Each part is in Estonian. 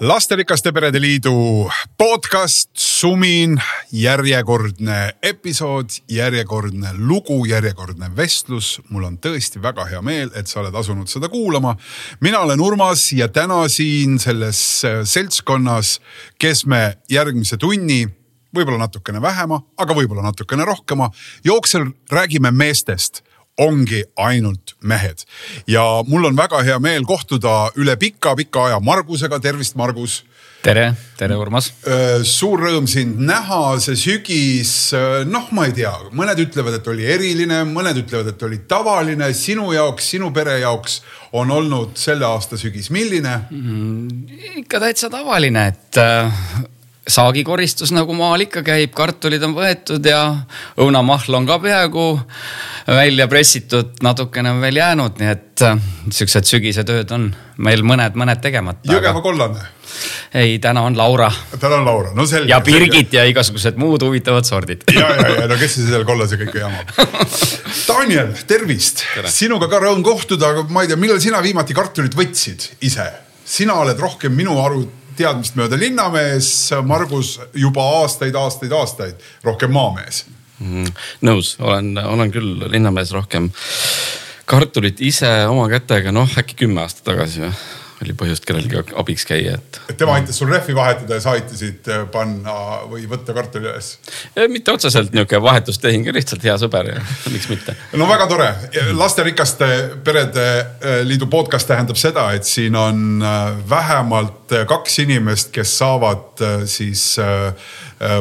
lasterikaste perede liidu podcast Sumin, järjekordne episood, järjekordne lugu, järjekordne vestlus. mul on tõesti väga hea meel, et sa oled asunud seda kuulama. mina olen Urmas ja täna siin selles seltskonnas, kes me järgmise tunni võib-olla natukene vähema, aga võib-olla natukene rohkema jooksel räägime meestest ongi ainult mehed. ja mul on väga hea meel kohtuda üle pika-pika aja Margusega, tervist, Margus. tere, tere, Urmas. suur rõõm sind näha, see sügis, noh, ma ei tea, mõned ütlevad, et oli eriline, mõned ütlevad, et oli tavaline, sinu jaoks, sinu pere jaoks on olnud selle aasta sügis, milline mm,? ikka täitsa tavaline, et äh, saagikoristus nagu maal ikka käib, kartulid on võetud ja õunamahl on ka peaaegu välja pressitud, natukene on veel jäänud, nii et äh, siuksed sügisetööd on meil mõned-mõned tegemata. Jõgeva aga... kollane? ei, täna on Laura. täna on Laura, no selge. ja Birgit selge. ja igasugused muud huvitavad sordid. ja, ja, ja no kes siis selle kollase kõike jamab. Daniel, tervist sinuga ka rõõm kohtuda, aga ma ei tea, millal sina viimati kartulit võtsid ise? sina oled rohkem minu aru teadmist mööda linnamees, Margus juba aastaid, aastaid, aastaid rohkem maamees mm,. nõus, olen, olen küll linnamees rohkem. kartulit ise oma kätega, noh äkki kümme aastat tagasi või oli põhjust kellelgi abiks käia, et. et tema aitas sul rehvi vahetada ja sa aitasid äh, panna või võtta kartuli üles? mitte otseselt niisugune vahetustehing, lihtsalt hea sõber ja miks mitte. no väga tore, lasterikaste perede äh, liidu podcast tähendab seda, et siin on äh, vähemalt kaks inimest, kes saavad siis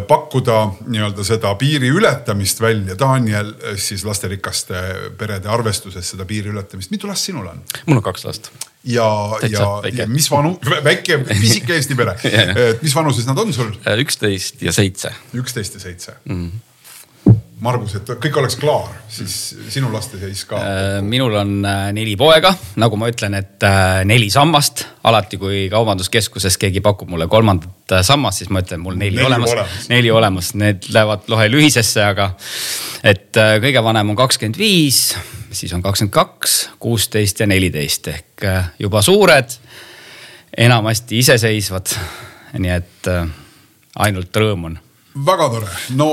pakkuda nii-öelda seda piiri ületamist välja. Daniel siis lasterikaste perede arvestuses seda piiri ületamist, mitu last sinul on? mul on kaks last ja, ja, ja mis vanu, väike pisike Eesti pere et mis vanuses nad on sul? Äh, üksteist ja seitse. üksteist ja seitse mm. -hmm. Margus, et kõik oleks klaar, siis sinu laste seis ka. Äh, minul on äh, neli poega, nagu ma ütlen, et neli sammast. alati, kui kaubanduskeskuses keegi pakub mulle kolmandat sammast, siis ma ütlen, mul neli, neli olemas, olemas., neli olemas, need lähevad lohe lühisesse, aga et kõige vanem on kakskümmend viis siis on kakskümmend kaks, kuusteist ja neliteist ehk äh, juba suured, enamasti iseseisvad. nii et äh, ainult rõõm on. väga tore, no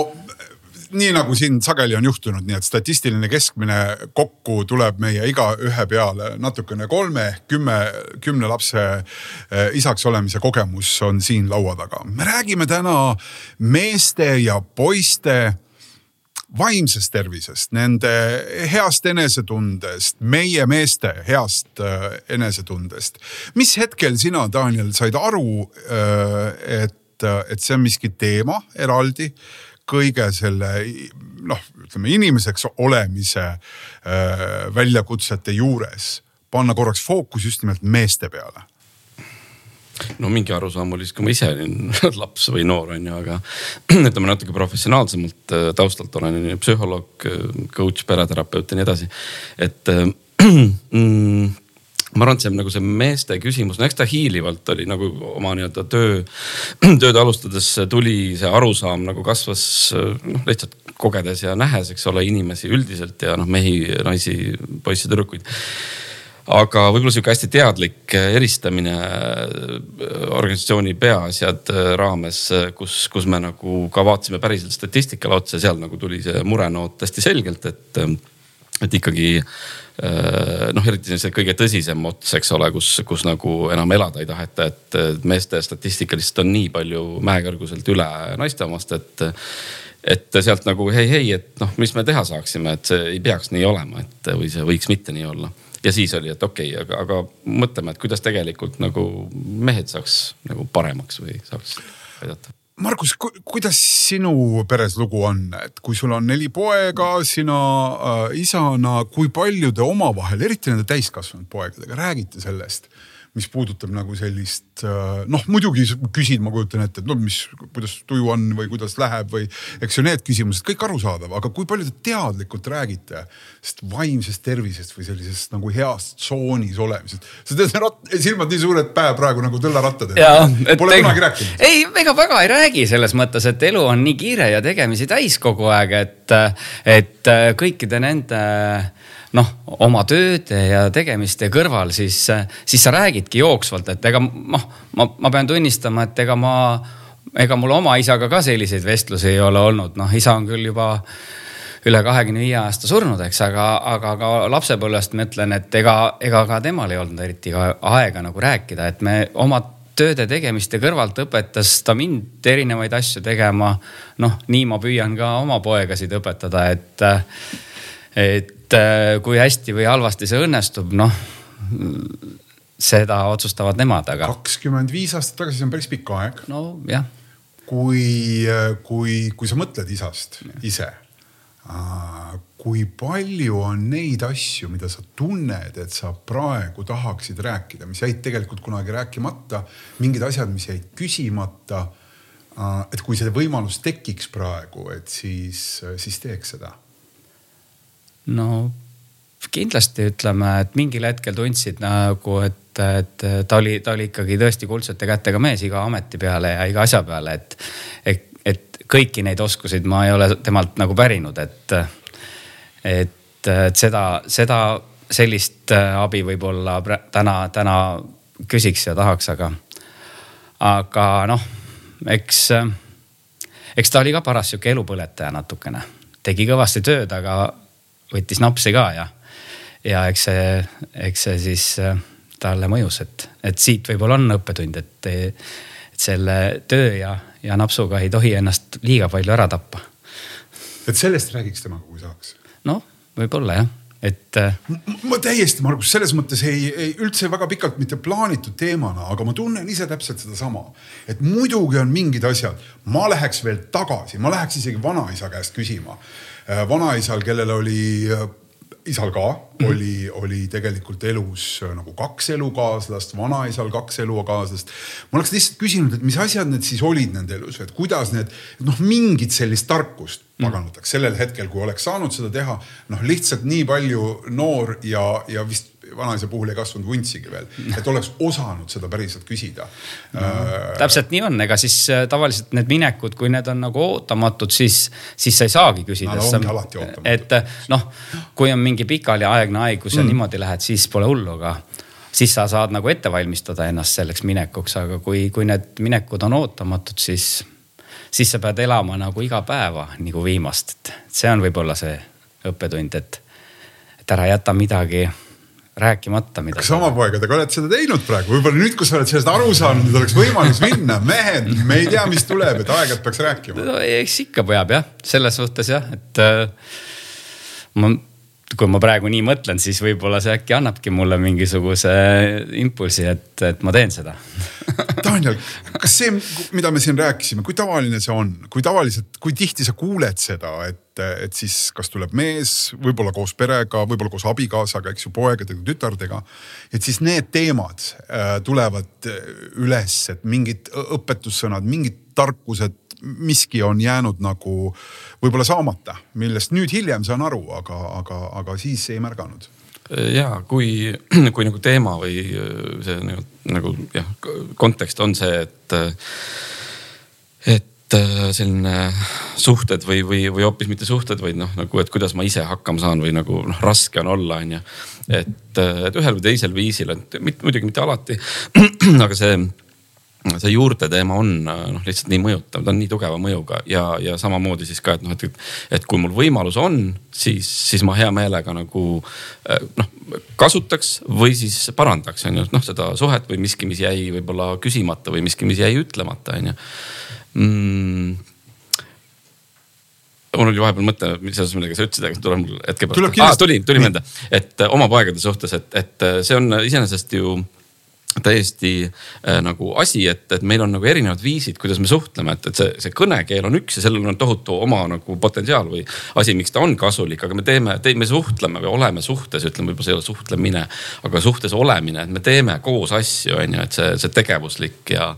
nii nagu siin sageli on juhtunud, nii et statistiline keskmine kokku tuleb meie igaühe peale natukene kolme, kümme, kümne lapse äh, isaks olemise kogemus on siin laua taga. me räägime täna meeste ja poiste vaimsest tervisest, nende heast enesetundest, meie meeste heast äh, enesetundest. mis hetkel sina, Daniel, said aru, äh, et, et see on miski teema eraldi kõige selle noh, ütleme inimeseks olemise äh, väljakutsete juures panna korraks fookus just nimelt meeste peale no mingi arusaam oli siis, kui ma ise olin laps või noor on ju, aga ütleme natuke professionaalsemalt äh, taustalt olen psühholoog, äh, coach, pereterapeut ja nii edasi. et äh, mm, ma arvan, et see on nagu see meeste küsimus, no eks ta hiilivalt oli nagu oma nii-öelda töö, tööd alustades tuli see arusaam nagu kasvas noh lihtsalt kogedes ja nähes, eks ole, inimesi üldiselt ja noh mehi, naisi, poisse, tüdrukuid. Aga võib-olla sihuke hästi teadlik eristamine äh, organisatsiooni peaasjad äh, raames, äh, kus, kus me nagu ka vaatasime päriselt statistikale otsa, seal nagu tuli see murenoot hästi selgelt, et, et ikkagi noh, eriti see kõige tõsisem ots, eks ole, kus, kus nagu enam elada ei taheta, et meeste statistika lihtsalt on nii palju mäekõrguselt üle naiste omast, et et sealt nagu hei, hei, et noh, mis me teha saaksime, et see ei peaks nii olema, et või see võiks mitte nii olla. Ja siis oli, et okei okay,, aga, aga mõtleme, et kuidas tegelikult nagu mehed saaks nagu paremaks või saaks aidata Margus ku,, kuidas sinu peres lugu on, et kui sul on neli poega, sina äh, isana, kui palju te omavahel, eriti nende täiskasvanud poegadega räägite sellest mis puudutab nagu sellist äh, noh, muidugi küsid, ma kujutan ette, et no mis, kuidas tuju on või kuidas läheb või eks ju need küsimused kõik arusaadav, aga kui palju te teadlikult räägite sest vaimsest tervisest või sellisest nagu heas tsoonis olemisest. sa teed silmad nii suured päev praegu nagu tõllarattad. Pole kunagi rääkinud. ei, ega väga ei räägi selles mõttes, et elu on nii kiire ja tegemisi täis kogu aeg, et, et kõikide nende noh, oma tööde ja tegemiste kõrval, siis, siis sa räägidki jooksvalt, et ega noh, ma, ma pean tunnistama, et ega ma, ega mul oma isaga ka selliseid vestlusi ei ole olnud, noh, isa on küll juba üle kahekümne viie aasta surnud, eks, aga, aga ka lapsepõlvest ma ütlen, et ega, ega ka temal ei olnud eriti ka aega nagu rääkida, et me oma tööde tegemiste kõrvalt õpetas ta mind erinevaid asju tegema. noh, nii ma püüan ka oma poegasid õpetada, et, et et äh, kui hästi või halvasti see õnnestub, noh seda otsustavad nemad, aga. kakskümmend viis aastat tagasi, see on päris pikk aeg. nojah. kui, kui, kui sa mõtled isast ja. ise, kui palju on neid asju, mida sa tunned, et sa praegu tahaksid rääkida, mis jäid tegelikult kunagi rääkimata, mingid asjad, mis jäid küsimata. et kui see võimalus tekiks praegu, et siis, siis teeks seda no kindlasti ütleme, et mingil hetkel tundsid nagu, et, et ta oli, ta oli ikkagi tõesti kuldsete kätega mees iga ameti peale ja iga asja peale, et, et, et kõiki neid oskuseid ma ei ole temalt nagu pärinud, et, et, et seda, seda sellist abi võib-olla täna, täna küsiks ja tahaks, aga, aga noh, eks, eks ta oli ka paras sihuke elupõletaja natukene, tegi kõvasti tööd, aga võttis napsi ka ja, ja eks see, eks see siis äh, talle mõjus, et, et siit võib-olla on õppetund, et, et selle töö ja, ja napsuga ei tohi ennast liiga palju ära tappa. et sellest räägiks temaga, kui saaks? noh, võib-olla jah et. Äh, ma täiesti, Margus, selles mõttes ei, ei üldse väga pikalt mitte plaanitud teemana, aga ma tunnen ise täpselt sedasama. et muidugi on mingid asjad, ma läheks veel tagasi, ma läheks isegi vanaisa käest küsima vanaisal, kellel oli äh, isal ka mm. oli, oli tegelikult elus äh, nagu kaks elukaaslast, vanaisal kaks elukaaslast. ma oleks lihtsalt küsinud, et mis asjad need siis olid nende elus, et kuidas need noh, mingit sellist tarkust mm. paganataks sellel hetkel, kui oleks saanud seda teha. noh, lihtsalt nii palju noor ja, ja vist vanaisa puhul ei kasvanud vuntsigi veel, et oleks osanud seda päriselt küsida no,. Äh, täpselt nii on, ega siis äh, tavaliselt need minekud, kui need on nagu ootamatud, siis, siis sa ei saagi küsida no,. ootamatud. et äh, noh, kui on mingi pikaliaegne haigus ja mm. niimoodi lähed, siis pole hullu, aga siis sa saad nagu ette valmistada ennast selleks minekuks, aga kui, kui need minekud on ootamatud, siis, siis sa pead elama nagu iga päeva nagu viimast, et see on võib-olla see õppetund, et, et ära jäta midagi rääkimata. kas sa oma poegadega oled seda teinud praegu, võib-olla nüüd, kui sa oled sellest aru saanud, nüüd oleks võimalus minna, mehed, me ei tea, mis tuleb, et aeg-ajalt peaks rääkima. no eks ikka peab jah, selles suhtes jah, et äh, ma kui ma praegu nii mõtlen, siis võib-olla see äkki annabki mulle mingisuguse impulsi, et, et ma teen seda Daniel, kas see, mida me siin rääkisime, kui tavaline see on, kui tavaliselt, kui tihti sa kuuled seda, et, et siis kas tuleb mees, võib-olla koos perega, võib-olla koos abikaasaga, eks ju, poegadega, tütardega. et siis need teemad äh, tulevad üles, et mingid õpetussõnad, mingid tarkused miski on jäänud nagu võib-olla saamata, millest nüüd hiljem saan aru, aga, aga, aga siis ei märganud ja kui, kui nagu teema või see nagu, nagu jah, kontekst on see, et, et selline suhted või, või, või hoopis mitte suhted, vaid noh, nagu, et kuidas ma ise hakkama saan või nagu noh, raske on olla, on ju. et, et ühel või teisel viisil, et muidugi mitte alati, aga see see juurte teema on noh, lihtsalt nii mõjutav, ta on nii tugeva mõjuga ja, ja samamoodi siis ka, et noh, et, et kui mul võimalus on, siis, siis ma hea meelega nagu eh, noh, kasutaks või siis parandaks, on ju, noh seda suhet või miski, mis jäi võib-olla küsimata või miski, mis jäi ütlemata, on ju. Mm. Mul oli vahepeal mõte seoses millega sa ütlesid, aga tuleb mul hetke pärast. Tuli, tuli meelde, et oma poegade suhtes, et, et see on iseenesest ju täiesti äh, nagu asi, et, et meil on nagu erinevad viisid, kuidas me suhtleme, et, et see, see kõnekeel on üks ja sellel on tohutu oma nagu potentsiaal või asi, miks ta on kasulik, aga me teeme te,, me suhtleme või oleme suhtes, ütleme võib-olla see ei ole suhtlemine, aga suhtes olemine, et me teeme koos asju, on ju, et see, see tegevuslik ja,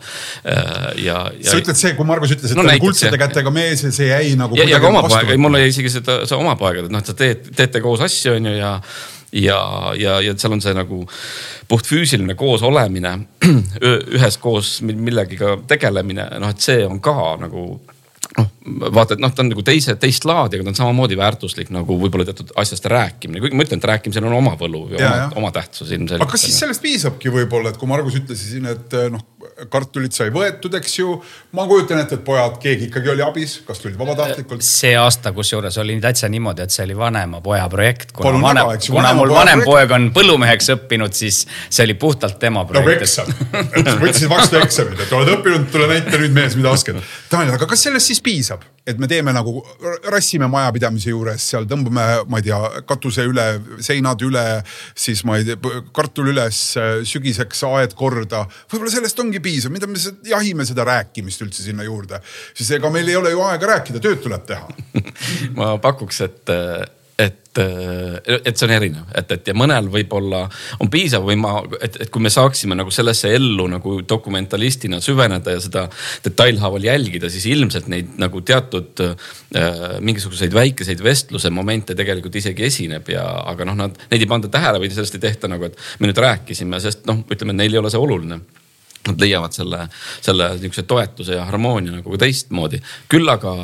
äh, ja, ja. sa ütled see, kui Margus ütles, et no, ta on kuldsete kätega mees ja see jäi nagu. ja, ja ka oma poega, mul oli isegi seda, see oma poega, et noh, et sa teed, teete koos asju, on ju ja ja, ja, ja seal on see nagu puht füüsiline koosolemine, üheskoos millegiga tegelemine, noh, et see on ka nagu noh, vaata, et noh, ta on nagu teise, teist laadi, aga ta on samamoodi väärtuslik nagu võib-olla teatud asjast rääkimine, kuigi ma ütlen, et rääkimisel on oma võlu või ja, oma, oma tähtsus ilmselgelt. aga kas siis sellest piisabki võib-olla, et kui Margus ütles siin, et noh kartulid sai võetud, eks ju. ma kujutan ette, et pojad, keegi ikkagi oli abis, kas tulid vabatahtlikult? see aasta kusjuures oli täitsa niimoodi, et see oli vanema poja projekt. kuna, vanem, väga, kuna mul vanem poeg on põllumeheks õppinud, siis see oli puhtalt tema projekt. nagu eksam, võtsid vastu eksamid, et oled õppinud, tule näita nüüd mees, mida oskad. Daniel, aga kas sellest siis piisab? et me teeme nagu, rassime majapidamise juures, seal tõmbame, ma ei tea, katuse üle, seinad üle, siis ma ei tea, kartul üles, sügiseks aed korda. võib-olla sellest ongi piisav, mida me jahime seda rääkimist üldse sinna juurde, siis ega meil ei ole ju aega rääkida, tööd tuleb teha. Ma pakuks, et et, et see on erinev, et, et ja mõnel võib-olla on piisav või ma, et, et kui me saaksime nagu sellesse ellu nagu dokumentalistina süveneda ja seda detailhaaval jälgida, siis ilmselt neid nagu teatud äh, mingisuguseid väikeseid vestluse momente tegelikult isegi esineb ja, aga noh, nad, neid ei panda tähele või sellest ei tehta nagu, et me nüüd rääkisime, sest noh, ütleme, neil ei ole see oluline nad leiavad selle, selle niisuguse toetuse ja harmoonia nagu teistmoodi. küll aga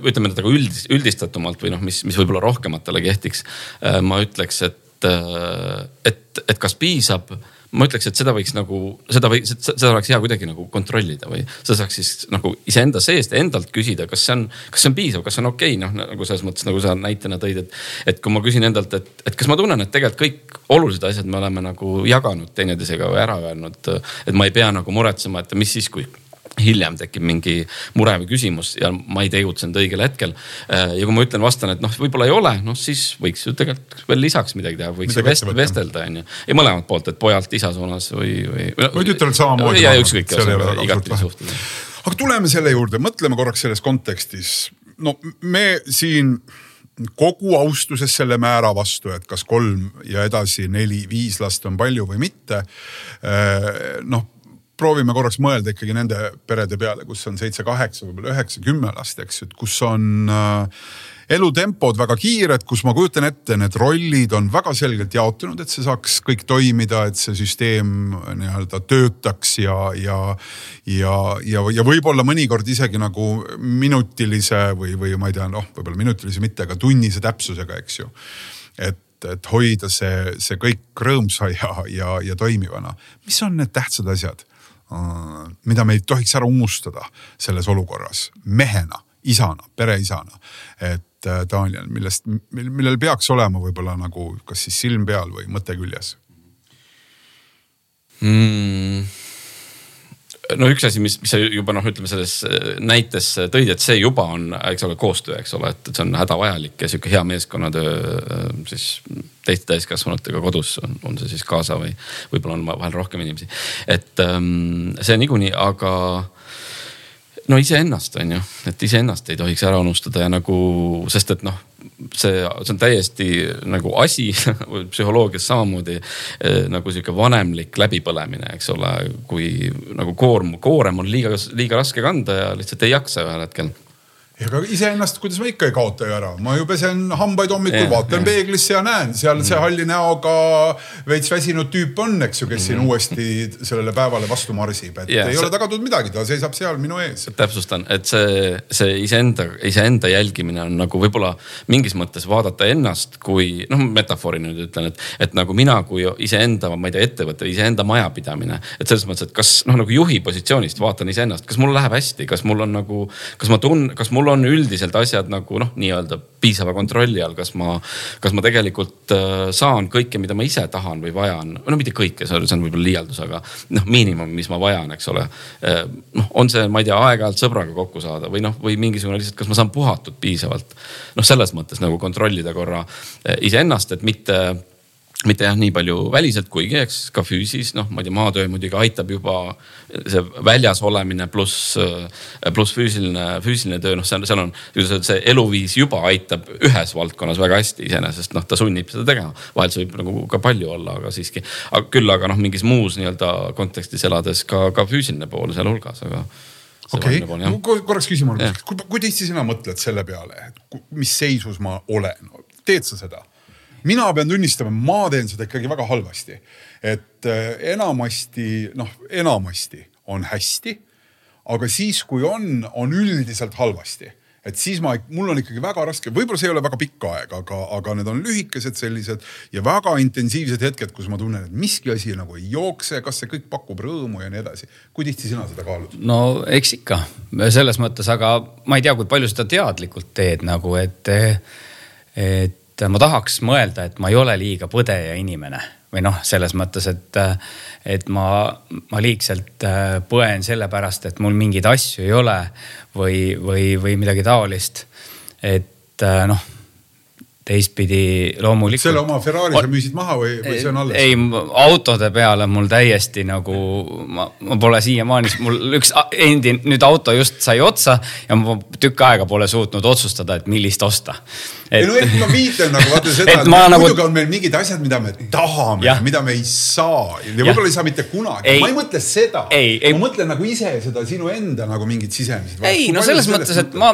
ütleme nagu üldis, üldistatumalt või noh, mis, mis võib-olla rohkematele kehtiks. Äh, ma ütleks, et, äh, et, et kas piisab ma ütleks, et seda võiks nagu, seda või seda oleks hea kuidagi nagu kontrollida või seda saaks siis nagu iseenda seest endalt küsida, kas see on, kas see on piisav, kas see on okei okay?, noh nagu selles mõttes nagu sa näitena tõid, et. et kui ma küsin endalt, et, et kas ma tunnen, et tegelikult kõik olulised asjad me oleme nagu jaganud teineteisega või ära öelnud. et ma ei pea nagu muretsema, et mis siis, kui hiljem tekib mingi mure või küsimus ja ma ei tegutsenud õigel hetkel. Ja kui ma ütlen, vastan, et noh, võib-olla ei ole, noh siis võiks ju tegelikult veel lisaks midagi teha, võiks ju vest, vestelda, onju. ja mõlemalt poolt, et pojalt isa suunas või, või. või tütrelt samamoodi. ja ükskõik, igati suhtuda. aga tuleme selle juurde, mõtleme korraks selles kontekstis. no me siin kogu austuses selle määra vastu, et kas kolm ja edasi neli-viis last on palju või mitte. Äh, noh, proovime korraks mõelda ikkagi nende perede peale, kus on seitse-kaheksa, võib-olla üheksa-kümme last, eks ju, et kus on äh, elutempod väga kiired, kus ma kujutan ette, need rollid on väga selgelt jaotunud, et see saaks kõik toimida, et see süsteem nii-öelda töötaks ja, ja, ja, ja, ja võib-olla mõnikord isegi nagu minutilise või, või ma ei tea, noh, võib-olla minutilise mitte, aga tunnise täpsusega, eks ju. et et hoida see, see kõik rõõmsa ja, ja, ja toimivana. mis on need tähtsad asjad? Äh, mida me ei tohiks ära unustada selles olukorras mehena, isana, pereisana. et äh, Daniel, millest, millel peaks olema võib-olla nagu kas siis silm peal või mõte küljes mm.? No üks asi, mis, mis sa juba noh, ütleme selles äh, näites tõid, et see juba on, eks ole, koostöö, eks ole, et see on hädavajalik ja sihuke hea meeskonnatöö äh, siis teiste täiskasvanutega kodus on, on see siis kaasa või võib-olla on vahel rohkem inimesi. et ähm, see niikuinii, aga no iseennast on ju, et iseennast ei tohiks ära unustada ja nagu, sest et noh, see, see on täiesti nagu asi psühholoogias samamoodi eh, nagu sihuke vanemlik läbipõlemine, eks ole, kui nagu koorm, koorem on liiga, liiga raske kanda ja lihtsalt ei jaksa ühel hetkel ega iseennast, kuidas ma ikka ei kaota ju ära, ma ju pesen hambaid hommikul, vaatan ja. peeglisse ja näen, seal see mm. halli näoga veits väsinud tüüp on, eks ju, kes siin mm. uuesti sellele päevale vastu marsib, et ja, ei see... ole tagatud midagi, ta seisab seal minu ees. täpsustan, et see, see iseenda, iseenda jälgimine on nagu võib-olla mingis mõttes vaadata ennast kui noh, metafoori nüüd ütlen, et, et nagu mina kui iseenda, ma ei tea, ettevõte, iseenda majapidamine. et selles mõttes, et kas noh, nagu juhi positsioonist vaatan iseennast, kas mul läheb hästi, kas mul on nagu, kas ma tunnen, kas mul mul on üldiselt asjad nagu noh, nii-öelda piisava kontrolli all, kas ma, kas ma tegelikult äh, saan kõike, mida ma ise tahan või vajan. no mitte kõike, see on võib-olla liialdus, aga noh, miinimum, mis ma vajan, eks ole. Äh, noh, on see, ma ei tea, aeg-ajalt sõbraga kokku saada või noh, või mingisugune lihtsalt, kas ma saan puhatud piisavalt. noh, selles mõttes nagu kontrollida korra äh, iseennast, et mitte mitte jah, nii palju väliselt, kuigi eks ka füüsis, noh, ma ei tea, maatöö muidugi aitab juba see väljas olemine pluss, pluss füüsiline, füüsiline töö, noh, seal, seal on. see eluviis juba aitab ühes valdkonnas väga hästi iseenesest, noh, ta sunnib seda tegema. vahel see võib nagu ka palju olla, aga siiski. küll aga noh, mingis muus nii-öelda kontekstis elades ka, ka füüsiline pool sealhulgas, aga okei okay., korraks küsin mulle, kui, kui tihti sina mõtled selle peale, et mis seisus ma olen, teed sa seda? Mina pean tunnistama, ma teen seda ikkagi väga halvasti. et äh, enamasti, noh enamasti on hästi. aga siis, kui on, on üldiselt halvasti et siis ma, mul on ikkagi väga raske, võib-olla see ei ole väga pikk aeg, aga, aga need on lühikesed sellised ja väga intensiivsed hetked, kus ma tunnen, et miski asi nagu ei jookse, kas see kõik pakub rõõmu ja nii edasi. kui tihti sina seda kaalud? no eks ikka selles mõttes, aga ma ei tea, kui palju seda teadlikult teed nagu, et, et et ma tahaks mõelda, et ma ei ole liiga põdeja inimene või noh, selles mõttes, et, et ma, ma liigselt äh, põen sellepärast, et mul mingeid asju ei ole või, või, või midagi taolist. et äh, noh teistpidi loomulikult. selle oma Ferrari sa müüsid maha või, või see on alles? ei, autode peale mul täiesti nagu, ma, ma pole siiamaani, mul üks endi, nüüd auto just sai otsa ja ma tükk aega pole suutnud otsustada, et millist osta. ei no ehk ma viitan nagu vaata seda, et, et nagu... muidugi on meil mingid asjad, mida me tahame, mida me ei saa ja võib-olla ei saa mitte kunagi. ma ei mõtle seda, ma mõtlen nagu ise seda sinu enda nagu mingit sisemist. ei no selles mõttes, et ma,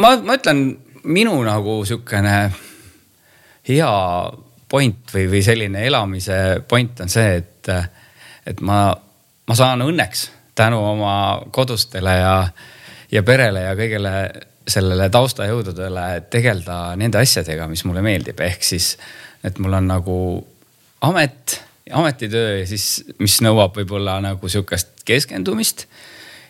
ma, ma ütlen minu nagu sihukene hea point või, või selline elamise point on see, et, et ma, ma saan õnneks tänu oma kodustele ja, ja perele ja kõigele sellele taustajõududele tegeleda nende asjadega, mis mulle meeldib, ehk siis, et mul on nagu amet, ametitöö ja siis, mis nõuab võib-olla nagu sihukest keskendumist.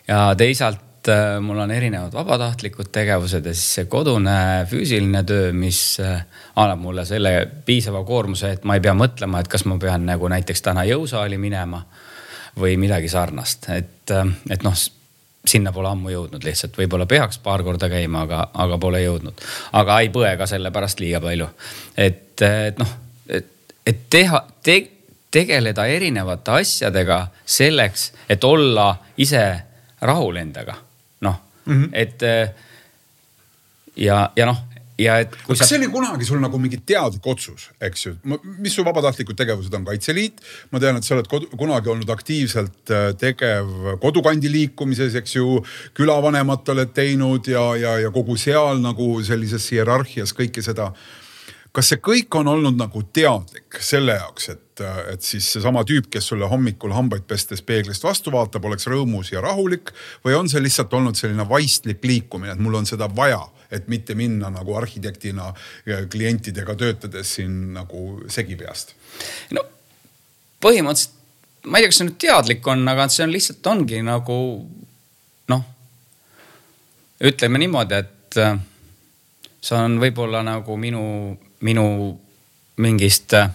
ja teisalt et äh, mul on erinevad vabatahtlikud tegevused ja siis see kodune füüsiline töö, mis äh, annab mulle selle piisava koormuse, et ma ei pea mõtlema, et kas ma pean nagu näiteks täna jõusaali minema või midagi sarnast, et, äh, et noh sinna pole ammu jõudnud lihtsalt, võib-olla peaks paar korda käima, aga, aga pole jõudnud. aga ei põe ka selle pärast liiga palju. et, et noh, et, et teha te,, tegeleda erinevate asjadega selleks, et olla ise rahul endaga mm. -hmm. et äh, ja, ja noh, ja et. kas sa... see oli kunagi sul nagu mingi teadlik otsus, eks ju, mis su vabatahtlikud tegevused on, Kaitseliit. ma tean, et sa oled kodu, kunagi olnud aktiivselt äh, tegev kodukandi liikumises, eks ju. külavanemat oled teinud ja, ja, ja kogu seal nagu sellises hierarhias kõike seda kas see kõik on olnud nagu teadlik selle jaoks, et, et siis seesama tüüp, kes sulle hommikul hambaid pestes peeglist vastu vaatab, oleks rõõmus ja rahulik või on see lihtsalt olnud selline vaistlik liikumine, et mul on seda vaja, et mitte minna nagu arhitektina klientidega töötades siin nagu segi peast? no põhimõtteliselt ma ei tea, kas see nüüd teadlik on, aga see on lihtsalt ongi nagu noh, ütleme niimoodi, et see on võib-olla nagu minu minu mingist äh,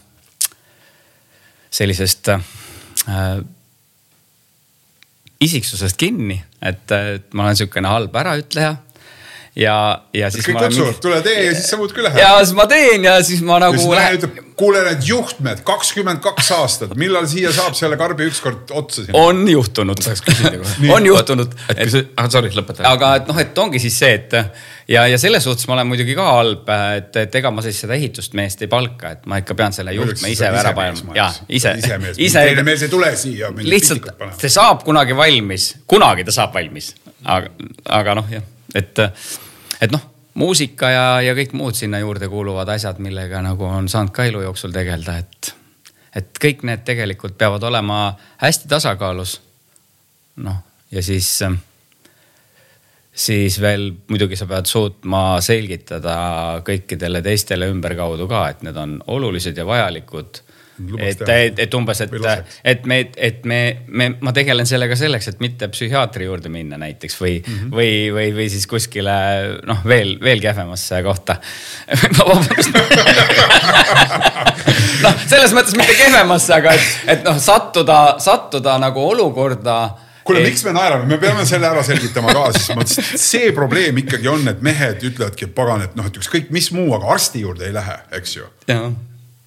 sellisest äh, isiksusest kinni, et, et ma olen sihukene halb äraütleja ja, ja siis. kõik kutsuvad mingi..., tule tee ja siis sa muudkui lähed. ja siis ma teen ja siis ma nagu. Lähen... ütleb, kuule need juhtmed, kakskümmend kaks aastat, millal siia saab selle karbi ükskord otsa sinna? on juhtunud, on juhtunud. et kui sa, ah sorry, lõpeta. aga et noh, et ongi siis see, et ja, ja selles suhtes ma olen muidugi ka halb, et, et ega ma siis seda ehitustmeest ei palka, et ma ikka pean selle juhtme ise ära panema. ja ise, ise, ise. teine mees ei tule siia. lihtsalt see saab kunagi valmis, kunagi ta saab valmis, aga, aga noh, jah, et et noh, muusika ja, ja kõik muud sinna juurde kuuluvad asjad, millega nagu on saanud ka elu jooksul tegeleda, et, et kõik need tegelikult peavad olema hästi tasakaalus. noh, ja siis, siis veel muidugi sa pead suutma selgitada kõikidele teistele ümberkaudu ka, et need on olulised ja vajalikud et, et, et umbes, et, et me, et me, me, ma tegelen sellega selleks, et mitte psühhiaatri juurde minna näiteks või mm, -hmm. või, või, või siis kuskile noh, veel, veel kehvemasse kohta. Noh, selles mõttes mitte kehvemasse, aga et, et noh, sattuda, sattuda nagu olukorda kuule, miks me naerame, me peame selle ära selgitama ka, mõttes, et see probleem ikkagi on, et mehed ütlevadki, et pagan, et noh, et ükskõik mis muu, aga arsti juurde ei lähe, eks ju.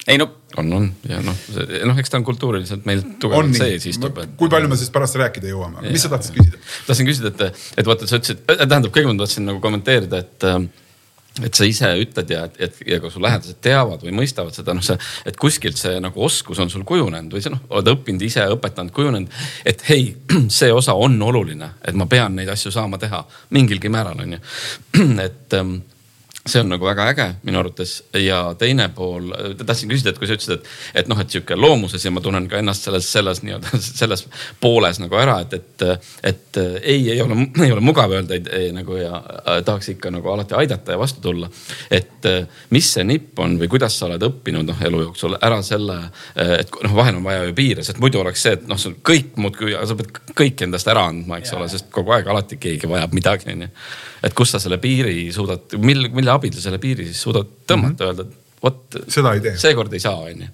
Ei no. on, on ja noh, noh, eks ta on kultuuriliselt meil tugevalt sees istub. kui palju me siis pärast rääkida jõuame, mis sa tahtsid küsida? tahtsin küsida, et, et vaata, sa ütlesid, tähendab, kõigepealt tahtsin nagu kommenteerida, et et sa ise ütled ja, et ja ka su lähedased teavad või mõistavad seda, noh, see, et kuskilt see nagu oskus on sul kujunenud või sa noh, oled õppinud ise, õpetanud, kujunenud. et hei, see osa on oluline, et ma pean neid asju saama teha mingilgi määral on ju. et ähm, see on nagu väga äge minu arvates ja teine pool, tahtsin küsida, et kui sa ütlesid, et, et noh, et sihuke loomuses ja ma tunnen ka ennast selles, selles nii-öelda selles pooles nagu ära, et, et, et ei, ei ole, ei ole mugav öelda ei, ei, nagu ja äh, tahaks ikka nagu alati aidata ja vastu tulla. et mis see nipp on või kuidas sa oled õppinud noh elu jooksul ära selle, et noh, vahel on vaja ju piire, sest muidu oleks see, et noh, sul kõik muudkui, sa pead kõik endast ära andma, eks ja. ole, sest kogu aeg alati keegi vajab midagi, onju. Et kus sa selle piiri suudad, mille, mille abil sa selle piiri siis suudad tõmmata mm, -hmm. öelda, et vot. seekord ei saa, onju.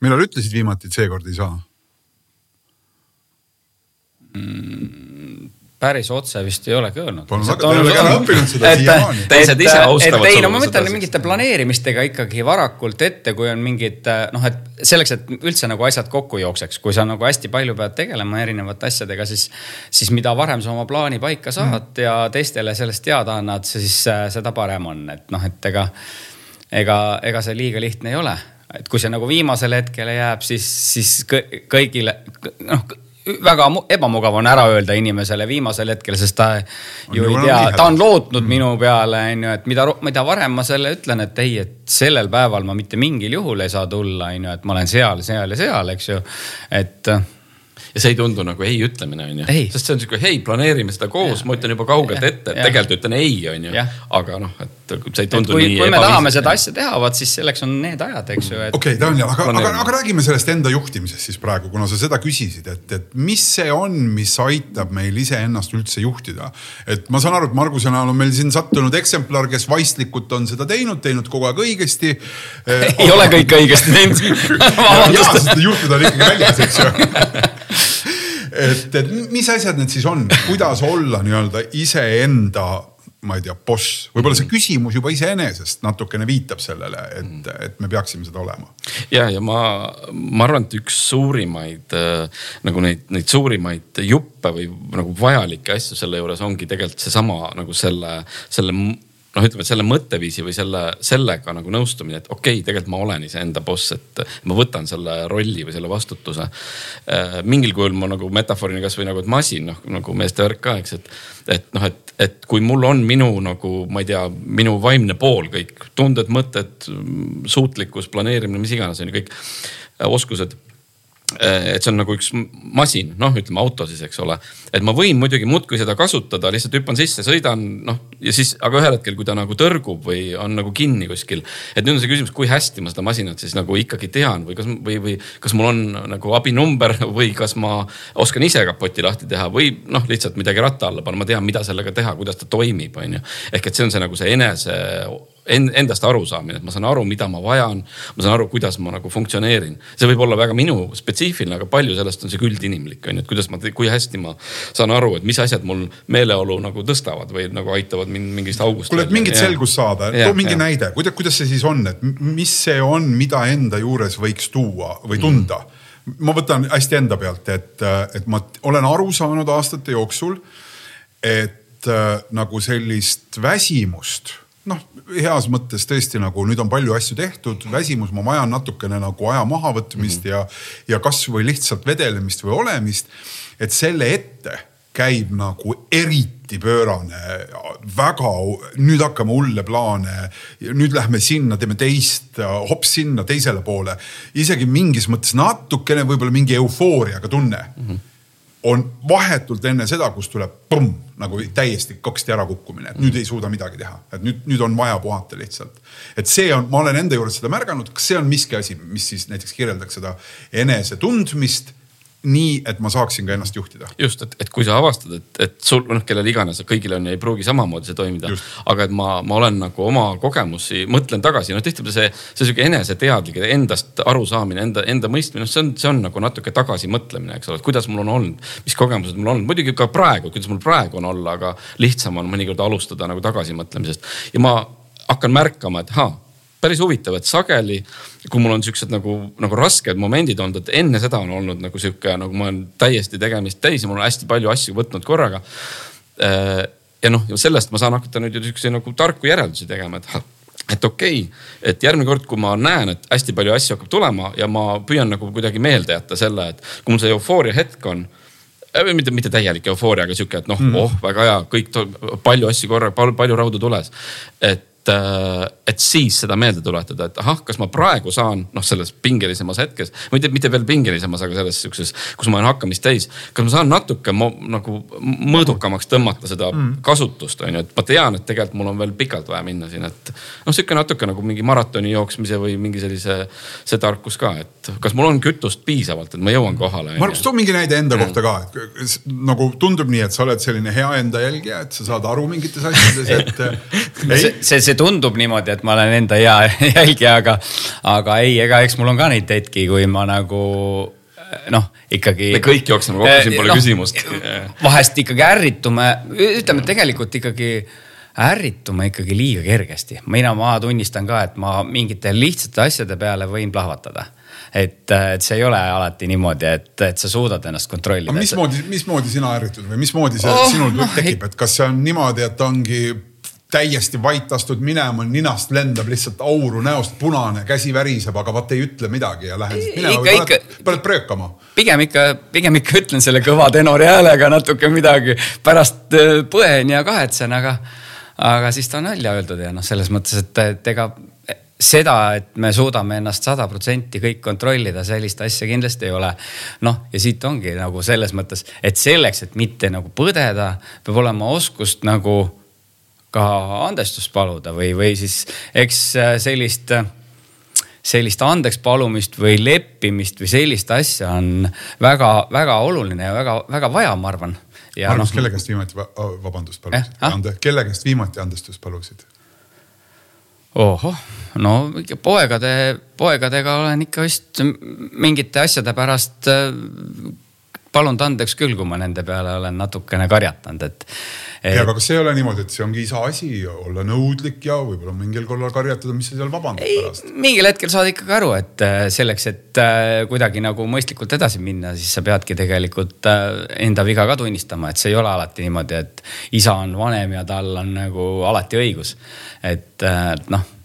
millal ütlesid viimati, et seekord ei saa mm,? Päris otse vist ei olegi öelnud. Ei no ma mõtlen mingite planeerimistega ikkagi varakult ette, kui on mingid noh, et selleks, et üldse nagu asjad kokku jookseks, kui sa nagu hästi palju pead tegelema erinevate asjadega, siis, siis mida varem sa oma plaani paika saad mm. ja teistele sellest teada annad, siis äh, seda parem on, et noh, et ega, ega, ega see liiga lihtne ei ole et kui see nagu viimasele hetkele jääb, siis, siis kõigile noh väga ebamugav on ära öelda inimesele viimasel hetkel, sest ta on ju ei tea, ta on lootnud mm. minu peale, on ju, et mida, mida varem ma selle ütlen, et ei, et sellel päeval ma mitte mingil juhul ei saa tulla, on ju, et ma olen seal, seal ja seal, eks ju. et ja see ei tundu nagu ei ütlemine on ju. sest see on sihuke hei, planeerime seda koos, ma ütlen juba kaugelt ja. ette, tegelikult ütlen ei, on ju. aga noh, et see ei tundu kui, nii. kui me tahame seda asja teha, vaat siis selleks on need ajad, eks ju et.... okei okay,, Daniel, aga, aga, aga räägime sellest enda juhtimisest siis praegu, kuna sa seda küsisid, et, et mis see on, mis aitab meil iseennast üldse juhtida. et ma saan aru, et Marguse näol on meil siin sattunud eksemplar, kes vaistlikult on seda teinud, teinud kogu aeg õigesti ei ole kõik õigesti teinud jaa, sest juhtud on ikkagi väljas, eks ju et, et mis asjad need siis on, kuidas olla nii-öelda iseenda ma ei tea, boss, võib-olla see küsimus juba iseenesest natukene viitab sellele, et, et me peaksime seda olema. ja, ja ma, ma arvan, et üks suurimaid äh, nagu neid, neid suurimaid juppe või nagu vajalikke asju selle juures ongi tegelikult seesama nagu selle, selle noh, ütleme selle mõtteviisi või selle, sellega nagu nõustumine, et okei okay,, tegelikult ma olen iseenda boss, et ma võtan selle rolli või selle vastutuse. Äh, mingil kujul ma nagu metafoorina kasvõi nagu, et masin, noh nagu meeste värk ka, eks, et, et noh, et, et kui mul on minu nagu, ma ei tea, minu vaimne pool kõik, tunded, mõtted, suutlikkus, planeerimine, mis iganes on ju kõik oskused et see on nagu üks masin, noh, ütleme auto siis, eks ole. et ma võin muidugi muudkui seda kasutada, lihtsalt hüppan sisse, sõidan, noh ja siis, aga ühel hetkel, kui ta nagu tõrgub või on nagu kinni kuskil. et nüüd on see küsimus, kui hästi ma seda masinat siis nagu ikkagi tean või kas, või, või kas mul on nagu abinumber või kas ma oskan ise kapoti lahti teha või noh, lihtsalt midagi ratta alla panna, ma tean, mida sellega teha, kuidas ta toimib, on ju. ehk et see on see nagu see enese endast arusaamine, et ma saan aru, mida ma vajan. ma saan aru, kuidas ma nagu funktsioneerin. see võib olla väga minu spetsiifiline, aga palju sellest on sihuke üldinimlik on ju, et kuidas ma, kui hästi ma saan aru, et mis asjad mul meeleolu nagu tõstavad või nagu aitavad mind mingist august. kuule, et mingit selgust saada, too mingi ja. näide, kuidas, kuidas see siis on, et mis see on, mida enda juures võiks tuua või tunda mm.? ma võtan hästi enda pealt, et, et ma olen aru saanud aastate jooksul, et nagu sellist väsimust noh, heas mõttes tõesti nagu nüüd on palju asju tehtud, väsimus, ma vajan natukene nagu aja mahavõtmist mm -hmm. ja, ja kasvõi lihtsalt vedelemist või olemist. et selle ette käib nagu eriti pöörane, väga, nüüd hakkame hulle plaane. nüüd lähme sinna, teeme teist, hops sinna teisele poole. isegi mingis mõttes natukene võib-olla mingi eufooriaga tunne mm. -hmm on vahetult enne seda, kus tuleb pumm nagu täiesti kaksti ärakukkumine, et nüüd ei suuda midagi teha, et nüüd, nüüd on vaja puhata lihtsalt. et see on, ma olen enda juures seda märganud, kas see on miski asi, mis siis näiteks kirjeldaks seda enese tundmist nii, et ma saaksin ka ennast juhtida. just, et, et kui sa avastad, et, et sul noh, kellel iganes, kõigil on ja ei pruugi samamoodi see toimida. aga et ma, ma olen nagu oma kogemusi, mõtlen tagasi, noh tihtipeale see, see sihuke eneseteadlik, endast arusaamine, enda, enda mõistmine, noh see on, see on nagu natuke tagasimõtlemine, eks ole, et kuidas mul on olnud, mis kogemused mul on olnud, muidugi ka praegu, kuidas mul praegu on olla, aga lihtsam on mõnikord alustada nagu tagasimõtlemisest ja ma hakkan märkama, et ahaa päris huvitav, et sageli, kui mul on siuksed nagu, nagu rasked momendid olnud, et enne seda on olnud nagu sihuke, nagu ma olen täiesti tegemist täis ja mul on hästi palju asju võtnud korraga. Äh, ja noh, sellest ma saan hakata nüüd ju siukseid nagu tarku järeldusi tegema, et et okei okay,, et järgmine kord, kui ma näen, et hästi palju asju hakkab tulema ja ma püüan nagu kuidagi meelde jätta selle, et kui mul see eufooria hetk on äh, mitte, mitte täielik eufooria, aga sihuke, et noh mm., oh väga hea, kõik, palju asju korraga, palju, palju raudu tules. et et, äh, et siis seda meelde tuletada, et ahah, kas ma praegu saan noh, selles pingelisemas hetkes, mitte, mitte veel pingelisemas, aga selles sihukeses, kus ma olen hakkamist täis. kas ma saan natuke mo, nagu mõõdukamaks tõmmata seda mm. kasutust on ju, et ma tean, et tegelikult mul on veel pikalt vaja minna siin, et. noh, sihuke natuke nagu mingi maratoni jooksmise või mingi sellise, see tarkus ka, et kas mul on kütust piisavalt, et ma jõuan kohale. Margus, too mingi näide enda kohta ka, et nagu tundub nii, et sa oled selline hea enda jälgija, et sa saad aru mingites asjades, et see, see, see tundub niimoodi, et ma olen enda hea jälgija, aga, aga ei, ega eks mul on ka neid hetki, kui ma nagu noh, ikkagi. me kõik jookseme kokku, siin pole no, küsimust. vahest ikkagi ärritume, ütleme tegelikult ikkagi ärritume ikkagi liiga kergesti. mina, ma tunnistan ka, et ma mingite lihtsate asjade peale võin plahvatada et, et see ei ole alati niimoodi, et, et sa suudad ennast kontrollida. mismoodi, mismoodi sina ärritud või mismoodi see oh, sinul no, tekib, et kas see on niimoodi, et ongi täiesti vait, astud minema, ninast lendab lihtsalt auru näost punane, käsi väriseb, aga vaat ei ütle midagi ja lähen minema paned, paned pröökama? pigem ikka, pigem ikka ütlen selle kõva tenori häälega natuke midagi, pärast äh, põen ja kahetsen, aga, aga siis ta on välja öeldud ja noh, selles mõttes, et, et ega seda, et me suudame ennast sada protsenti kõik kontrollida, sellist asja kindlasti ei ole. noh, ja siit ongi nagu selles mõttes, et selleks, et mitte nagu põdeda, peab olema oskust nagu ka andestust paluda või, või siis eks äh, sellist, sellist andeks palumist või leppimist või sellist asja on väga-väga oluline ja väga-väga vaja, ma arvan. Margus no,, kelle käest viimati vabandust palusid eh? ah?? kelle käest viimati andestust palusid? ohoh, no poegade, poegadega olen ikka vist mingite asjade pärast äh, palunud andeks küll, kui ma nende peale olen natukene karjatanud, et et.... ja aga kas ei ole niimoodi, et see ongi isa asi olla nõudlik ja võib-olla mingil korral karjatada, mis sa seal vabandad pärast? mingil hetkel saad ikkagi aru, et äh, selleks, et äh, kuidagi nagu mõistlikult edasi minna, siis sa peadki tegelikult äh, enda viga ka tunnistama, et see ei ole alati niimoodi, et isa on vanem ja tal on nagu alati õigus. et noh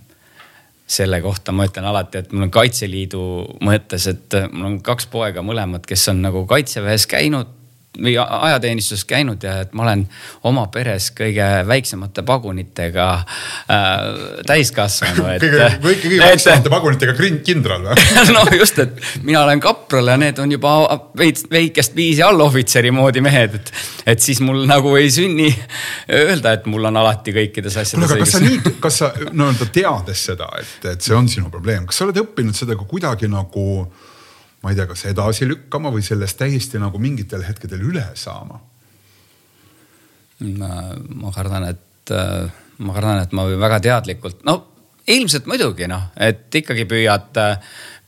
selle kohta ma ütlen alati, et mul on Kaitseliidu mõttes, et mul on kaks poega mõlemad, kes on nagu kaitseväes käinud või ajateenistuses käinud ja et ma olen oma peres kõige väiksemate pagunitega äh, täiskasvanu. kõige, kõige väiksemate pagunitega kindral või no just, et mina olen kapral ja need on juba veits väikest viisi allohvitseri moodi mehed, et, et siis mul nagu ei sünni öelda, et mul on alati kõikides asjades õigus. kas sa nii, kas sa nii-öelda teades seda, et, et see on sinu probleem, kas sa oled õppinud seda ka kuidagi nagu ma ei tea, kas edasi lükkama või sellest täiesti nagu mingitel hetkedel üle saama? ma kardan, et ma kardan, et ma väga teadlikult, no ilmselt muidugi noh, et ikkagi püüad,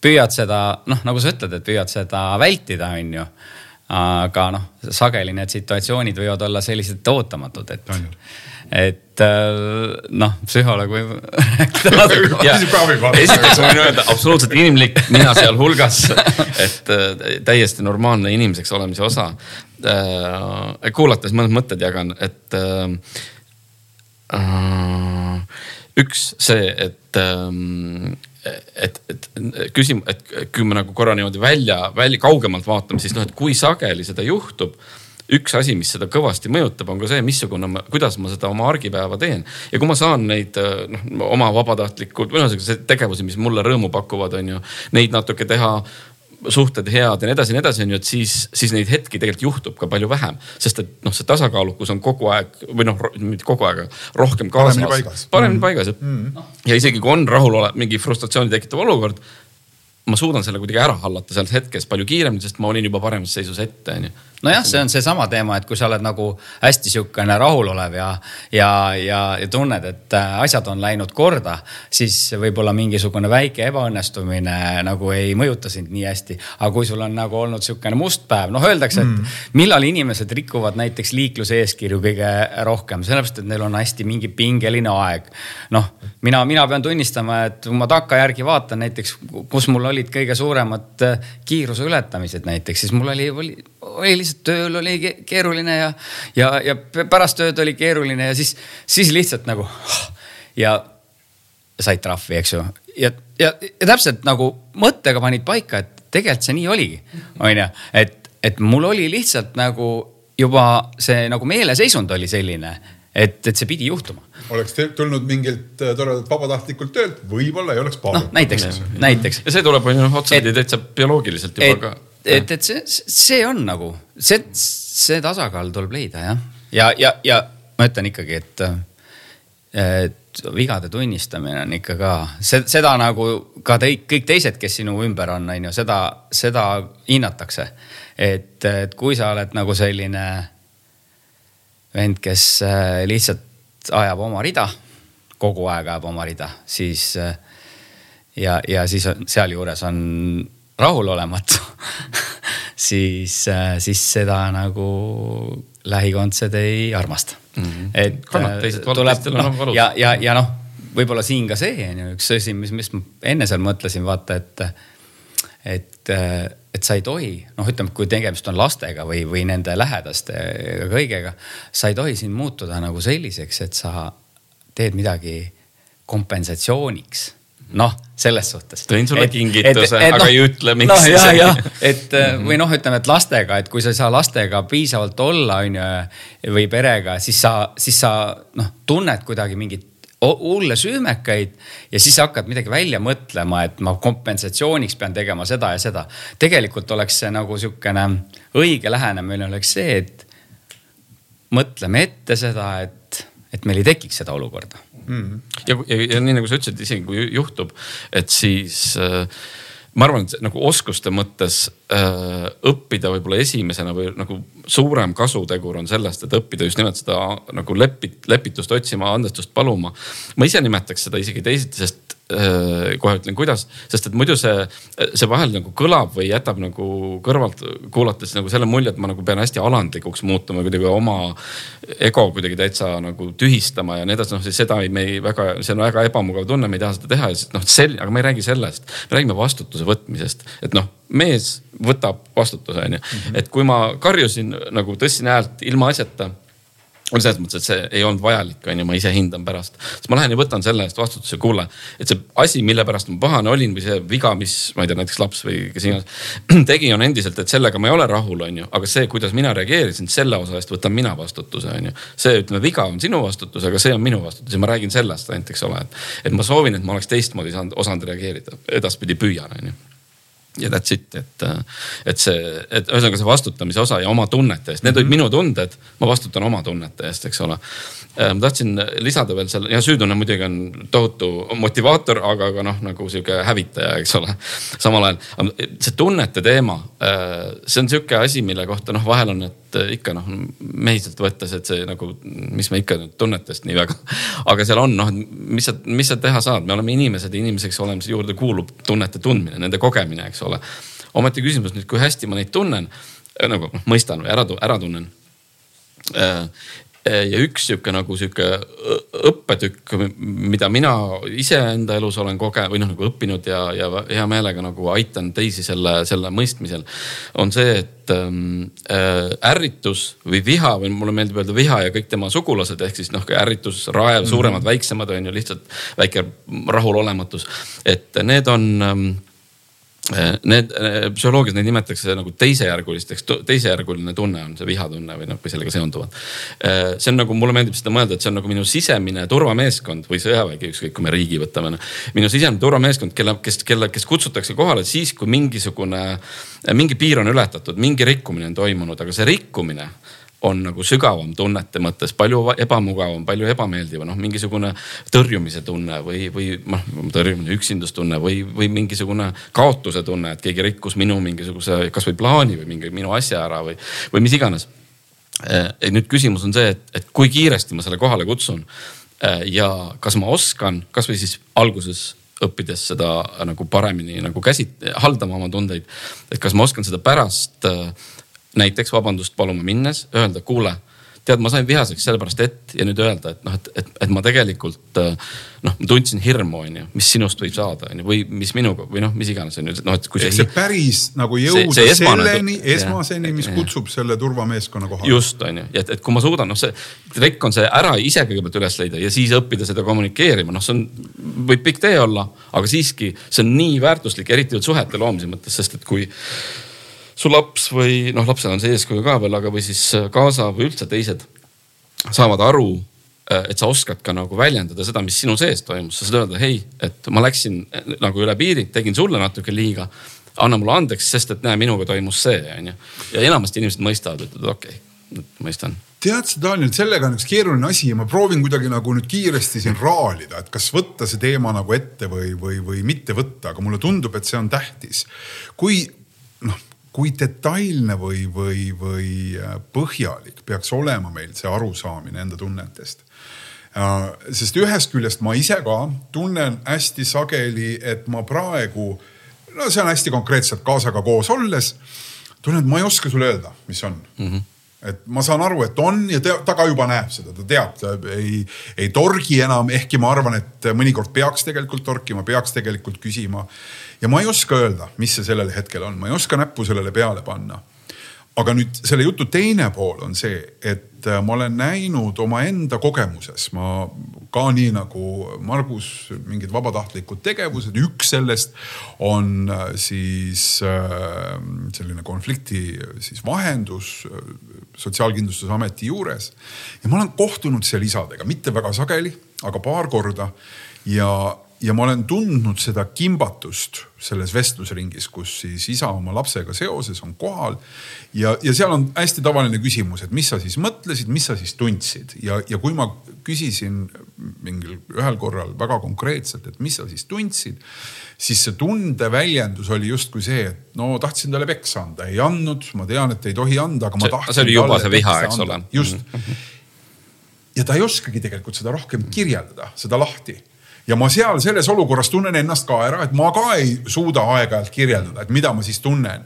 püüad seda noh, nagu sa ütled, et püüad seda vältida, on ju aga noh, sageli need situatsioonid võivad olla sellised ootamatud, et, et äh, noh, psühholoog võib esiteks ma võin öelda, absoluutselt inimlik, mina sealhulgas, et äh, täiesti normaalne inimeseks olemise osa. Äh, kuulates mõned mõtted jagan, et üks see, et et, et küsim-, et kui me nagu korra niimoodi välja, välja kaugemalt vaatame, siis noh, et kui sageli seda juhtub üks asi, mis seda kõvasti mõjutab, on ka see, missugune, kuidas ma seda oma argipäeva teen. ja kui ma saan neid noh, oma vabatahtlikult või ühesõnaga tegevusi, mis mulle rõõmu pakuvad, on ju, neid natuke teha suhted head ja nii edasi ja nii edasi, on ju, et siis, siis neid hetki tegelikult juhtub ka palju vähem. sest et noh, see tasakaalukus on kogu aeg või noh, mitte kogu aeg, rohkem kaasas. paremini paigas. paremini mm. paigas, mm. ja isegi kui on rahulolev, mingi frustratsiooni tekitav olukord ma suudan selle kuidagi ära hallata selles hetkes palju kiiremini, sest ma olin juba paremas seisus ette, onju nojah, see on seesama teema, et kui sa oled nagu hästi sihukene rahulolev ja, ja, ja, ja tunned, et äh, asjad on läinud korda, siis võib-olla mingisugune väike ebaõnnestumine nagu ei mõjuta sind nii hästi. aga kui sul on nagu olnud sihukene must päev, noh, öeldakse, et mm. millal inimesed rikuvad näiteks liikluse eeskirju kõige rohkem, sellepärast et neil on hästi mingi pingeline aeg. noh, mina, mina pean tunnistama, et kui ma takkajärgi vaatan näiteks, kus mul olid kõige suuremad äh, kiiruse ületamised näiteks, siis mul oli, oli, oli lihtsalt tööl oli keeruline ja, ja, ja pärast tööd oli keeruline ja siis, siis lihtsalt nagu ja said trahvi, eks ju. ja, ja, ja täpselt nagu mõttega panid paika, et tegelikult see nii oligi, onju, et, et mul oli lihtsalt nagu juba see nagu meeleseisund oli selline et, et see pidi juhtuma. oleks tulnud mingilt äh, toredalt vabatahtlikult töölt, võib-olla ei oleks noh, näiteks, näiteks. ja see tuleb otsapidi täitsa bioloogiliselt juba et, ka et, et see, see on nagu, see, see tasakaal tuleb leida jah. ja, ja, ja ma ütlen ikkagi, et, et vigade tunnistamine on ikka ka, seda nagu ka te, kõik teised, kes sinu ümber on, on ju, seda, seda hinnatakse. et, et kui sa oled nagu selline vend, kes äh, lihtsalt ajab oma rida, kogu aeg ajab oma rida, siis äh, ja, ja siis sealjuures on rahulolematu siis, äh, siis seda nagu lähikondsed ei armasta mm. -hmm. et Kannad, äh, tuleb noh ja, ja, ja noh, võib-olla siin ka see on ju üks asi, mis, mis ma enne seal mõtlesin, vaata, et, et, äh, et sa ei tohi, noh, ütleme, kui tegemist on lastega või, või nende lähedaste kõigega, sa ei tohi siin muutuda nagu selliseks, et sa teed midagi kompensatsiooniks noh, selles suhtes. tõin sulle kingituse, aga no, ei ütle, miks no,. jah, jah, et mhm. või noh, ütleme, et lastega, et kui sa ei saa lastega piisavalt olla, on ju, või perega, siis sa, siis sa noh, tunned kuidagi mingit hulle süümekaid ja siis hakkad midagi välja mõtlema, et ma kompensatsiooniks pean tegema seda ja seda. tegelikult oleks see nagu sihukene õige lähenemine oleks see, et mõtleme ette seda, et, et meil ei tekiks seda olukorda mm.. ja, ja, ja nii nagu sa ütlesid, isegi kui juhtub, et siis äh, ma arvan, et nagu oskuste mõttes äh, õppida võib-olla esimesena või nagu suurem kasutegur on sellest, et õppida just nimelt seda nagu lepit-, lepitust otsima, andestust paluma. ma ise nimetaks seda isegi teisiti, sest kohe ütlen, kuidas, sest et muidu see, see vahel nagu kõlab või jätab nagu kõrvalt kuulates nagu selle mulje, et ma nagu pean hästi alandlikuks muutuma, kuidagi oma ego kuidagi täitsa nagu tühistama ja nii edasi, noh siis seda ei, me ei väga, see on väga ebamugav tunne, me ei taha seda teha ja siis noh, sel-, aga me ei räägi sellest. me räägime vastutuse võtmisest, et noh, mees võtab vastutuse, onju. Mhm. et kui ma karjusin nagu tõstsin häält ilma asjata on selles mõttes, et see ei olnud vajalik, on ju, ma ise hindan pärast. siis ma lähen ja võtan selle eest vastutuse, kuule, et see asi, mille pärast ma pahane olin või see viga, mis ma ei tea, näiteks laps või kes iganes tegi, on endiselt, et sellega ma ei ole rahul, on ju. aga see, kuidas mina reageerisin, selle osa eest võtan mina vastutuse, on ju. see, ütleme, viga on sinu vastutus, aga see on minu vastutus ja ma räägin sellest ainult, eks ole, et. ma soovin, et ma oleks teistmoodi saanud, osanud reageerida, edaspidi püüan, on ju ja that's it, et, et see, et ühesõnaga see vastutamise osa ja oma tunnete eest, need mm -hmm. olid minu tunded, ma vastutan oma tunnete eest, eks ole. Ma tahtsin lisada veel selle ja süütunne muidugi on tohutu motivaator, aga ka noh, nagu sihuke hävitaja, eks ole. samal ajal see tunnete teema, äh, see on sihuke asi, mille kohta noh, vahel on, et ikka noh mehiselt võttes, et see nagu, mis me ikka tunnetest nii väga. aga seal on noh, mis sa, mis sa teha saad, me oleme inimesed ja inimeseks olemise juurde kuulub tunnete tundmine, nende kogemine, eks ole. ometi küsimus nüüd, kui hästi ma neid tunnen, nagu noh mõistan või ära, ära tunnen äh, Eh, ja üks sihuke nagu sihuke õppetükk, mida mina iseenda elus olen kogenud või noh nagu õppinud ja, ja hea meelega nagu aitan teisi selle, selle mõistmisel. on see, et ähm, äh, ärritus või viha või mulle meeldib öelda viha ja kõik tema sugulased ehk siis noh, ärritus, raev mm, -hmm. suuremad, väiksemad on ju lihtsalt väike rahulolematus. et need on ähm, need eh, psühholoogias neid nimetatakse nagu teisejärgulisteks, teisejärguline tunne on see vihatunne või noh, või sellega seonduvad. Eh, see on nagu, mulle meeldib seda mõelda, et see on nagu minu sisemine turvameeskond või sõjavägi, ükskõik kui me riigi võtame. Noh. minu sisemine turvameeskond, kelle, kes, kelle, kes kutsutakse kohale siis, kui mingisugune, mingi piir on ületatud, mingi rikkumine on toimunud, aga see rikkumine on nagu sügavam tunnete mõttes, palju ebamugavam, palju ebameeldivam, noh mingisugune tõrjumise tunne või, või noh, tõrjumine, üksindustunne või, või mingisugune kaotuse tunne, et keegi rikkus minu mingisuguse kasvõi plaani või mingi minu asja ära või, või mis iganes. Nüüd küsimus on see, et, et kui kiiresti ma selle kohale kutsun eh, ja kas ma oskan kasvõi siis alguses õppides seda nagu paremini nagu käsit-, haldama oma tundeid. et kas ma oskan seda pärast äh, näiteks vabandust paluma minnes öelda, kuule tead, ma sain vihaseks sellepärast, et ja nüüd öelda, et noh, et, et, et ma tegelikult äh, noh, ma tundsin hirmu, on ju, mis sinust võib saada, on ju, või mis minuga või noh, mis iganes on ju, noh, et kui see. see päris nagu jõuda see, see esmane, selleni, esmaseni, mis ja, kutsub selle turvameeskonna kohale. just, on ju, et, et kui ma suudan, noh, see trikk on see ära ise kõigepealt üles leida ja siis õppida seda kommunikeerima, noh, see on, võib pikk tee olla, aga siiski see on nii väärtuslik, eriti suhete loomise mõttes, sest et kui su laps või noh, lapsel on see eeskuju ka veel, aga või siis äh, kaasa või üldse teised saavad aru, äh, et sa oskad ka nagu väljendada seda, mis sinu sees toimus, sa saad öelda, hei, et ma läksin äh, nagu üle piiri, tegin sulle natuke liiga. anna mulle andeks, sest et näe, minuga toimus see, onju. ja enamasti inimesed mõistavad, ütlevad okei okay,, mõistan tead sa, Daniel, sellega on üks keeruline asi ja ma proovin kuidagi nagu nüüd kiiresti siin raalida, et kas võtta see teema nagu ette või, või, või mitte võtta, aga mulle tundub, et see on tähtis. kui noh, kui detailne või, või, või äh, põhjalik peaks olema meil see arusaamine enda tunnetest. Äh, sest ühest küljest ma ise ka tunnen hästi sageli, et ma praegu, no see on hästi konkreetselt kaasaga koos olles, tunnen, et ma ei oska sulle öelda, mis on mm. -hmm et ma saan aru, et on ja ta ka juba näeb seda, ta teab, ta ei, ei torgi enam, ehkki ma arvan, et mõnikord peaks tegelikult torkima, peaks tegelikult küsima ja ma ei oska öelda, mis see sellel hetkel on, ma ei oska näppu sellele peale panna. Aga nüüd selle jutu teine pool on see, et äh, ma olen näinud omaenda kogemuses, ma ka nii nagu Margus, mingid vabatahtlikud tegevused, üks sellest on äh, siis äh, selline konflikti siis vahendus Sotsiaalkindlustusameti juures. ja ma olen kohtunud seal isadega, mitte väga sageli, aga paar korda ja ja ma olen tundnud seda kimbatust selles vestlusringis, kus siis isa oma lapsega seoses on kohal. ja, ja seal on hästi tavaline küsimus, et mis sa siis mõtlesid, mis sa siis tundsid ja, ja kui ma küsisin mingil ühel korral väga konkreetselt, et mis sa siis tundsid. siis see tundeväljendus oli justkui see, et no tahtsin talle peksa anda, ei andnud, ma tean, et ei tohi anda, aga ma tahtsin. see oli juba see viha, eks ole. just. ja ta ei oskagi tegelikult seda rohkem kirjeldada, seda lahti ja ma seal selles olukorras tunnen ennast ka ära, et ma ka ei suuda aeg-ajalt kirjeldada, et mida ma siis tunnen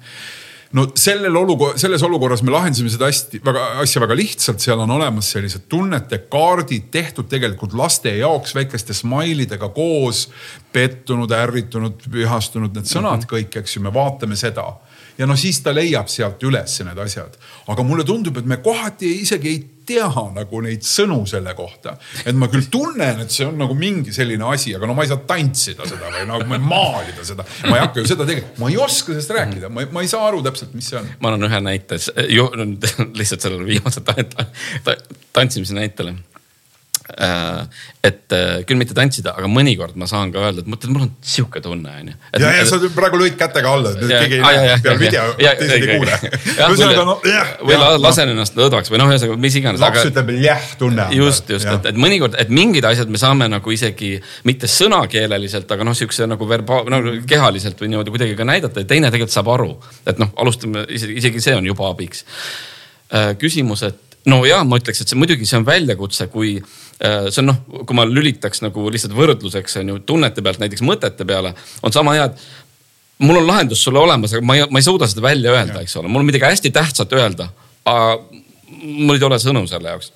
no sellel olukorra, selles olukorras me lahendasime seda hästi väga, asja väga lihtsalt, seal on olemas sellised tunnete kaardid tehtud tegelikult laste jaoks väikeste smailidega koos. pettunud, ärritunud, vihastunud, need sõnad mm -hmm. kõik, eks ju, me vaatame seda ja no siis ta leiab sealt üles need asjad. aga mulle tundub, et me kohati isegi ei tea nagu neid sõnu selle kohta. et ma küll tunnen, et see on nagu mingi selline asi, aga no ma ei saa tantsida seda või nagu maalida seda. ma ei hakka ju seda tegema, ma ei oska sellest rääkida, ma ma ei saa aru täpselt, mis see on. ma annan ühe näite, lihtsalt sellele viimase tantsimise näitele et äh, küll mitte tantsida, aga mõnikord ma saan ka öelda, et mõtled, mul on sihuke tunne onju. ja, ja sa praegu lõid kätega alla, et keegi ei näe peal video, teised ei kuule. ühesõnaga no jah. või lasen ennast lõdvaks või noh, ühesõnaga mis iganes. laps ütleb jah tunne. just, just, et, et mõnikord, et mingid asjad me saame nagu isegi mitte sõnakeeleliselt, aga noh, sihukese nagu verba-, no kehaliselt või niimoodi kuidagi ka näidata ja teine tegelikult saab aru. et noh, alustame isegi, isegi see on juba abiks. Äh, küsimus, et no ja ma ütleks, et see muidugi see on väljakutse, kui äh, see on noh, kui ma lülitaks nagu lihtsalt võrdluseks on ju tunnete pealt näiteks mõtete peale, on sama hea, et mul on lahendus sulle olemas, aga ma ei, ma ei suuda seda välja öelda, eks ole, mul on midagi hästi tähtsat öelda. mul ei ole sõnu selle jaoks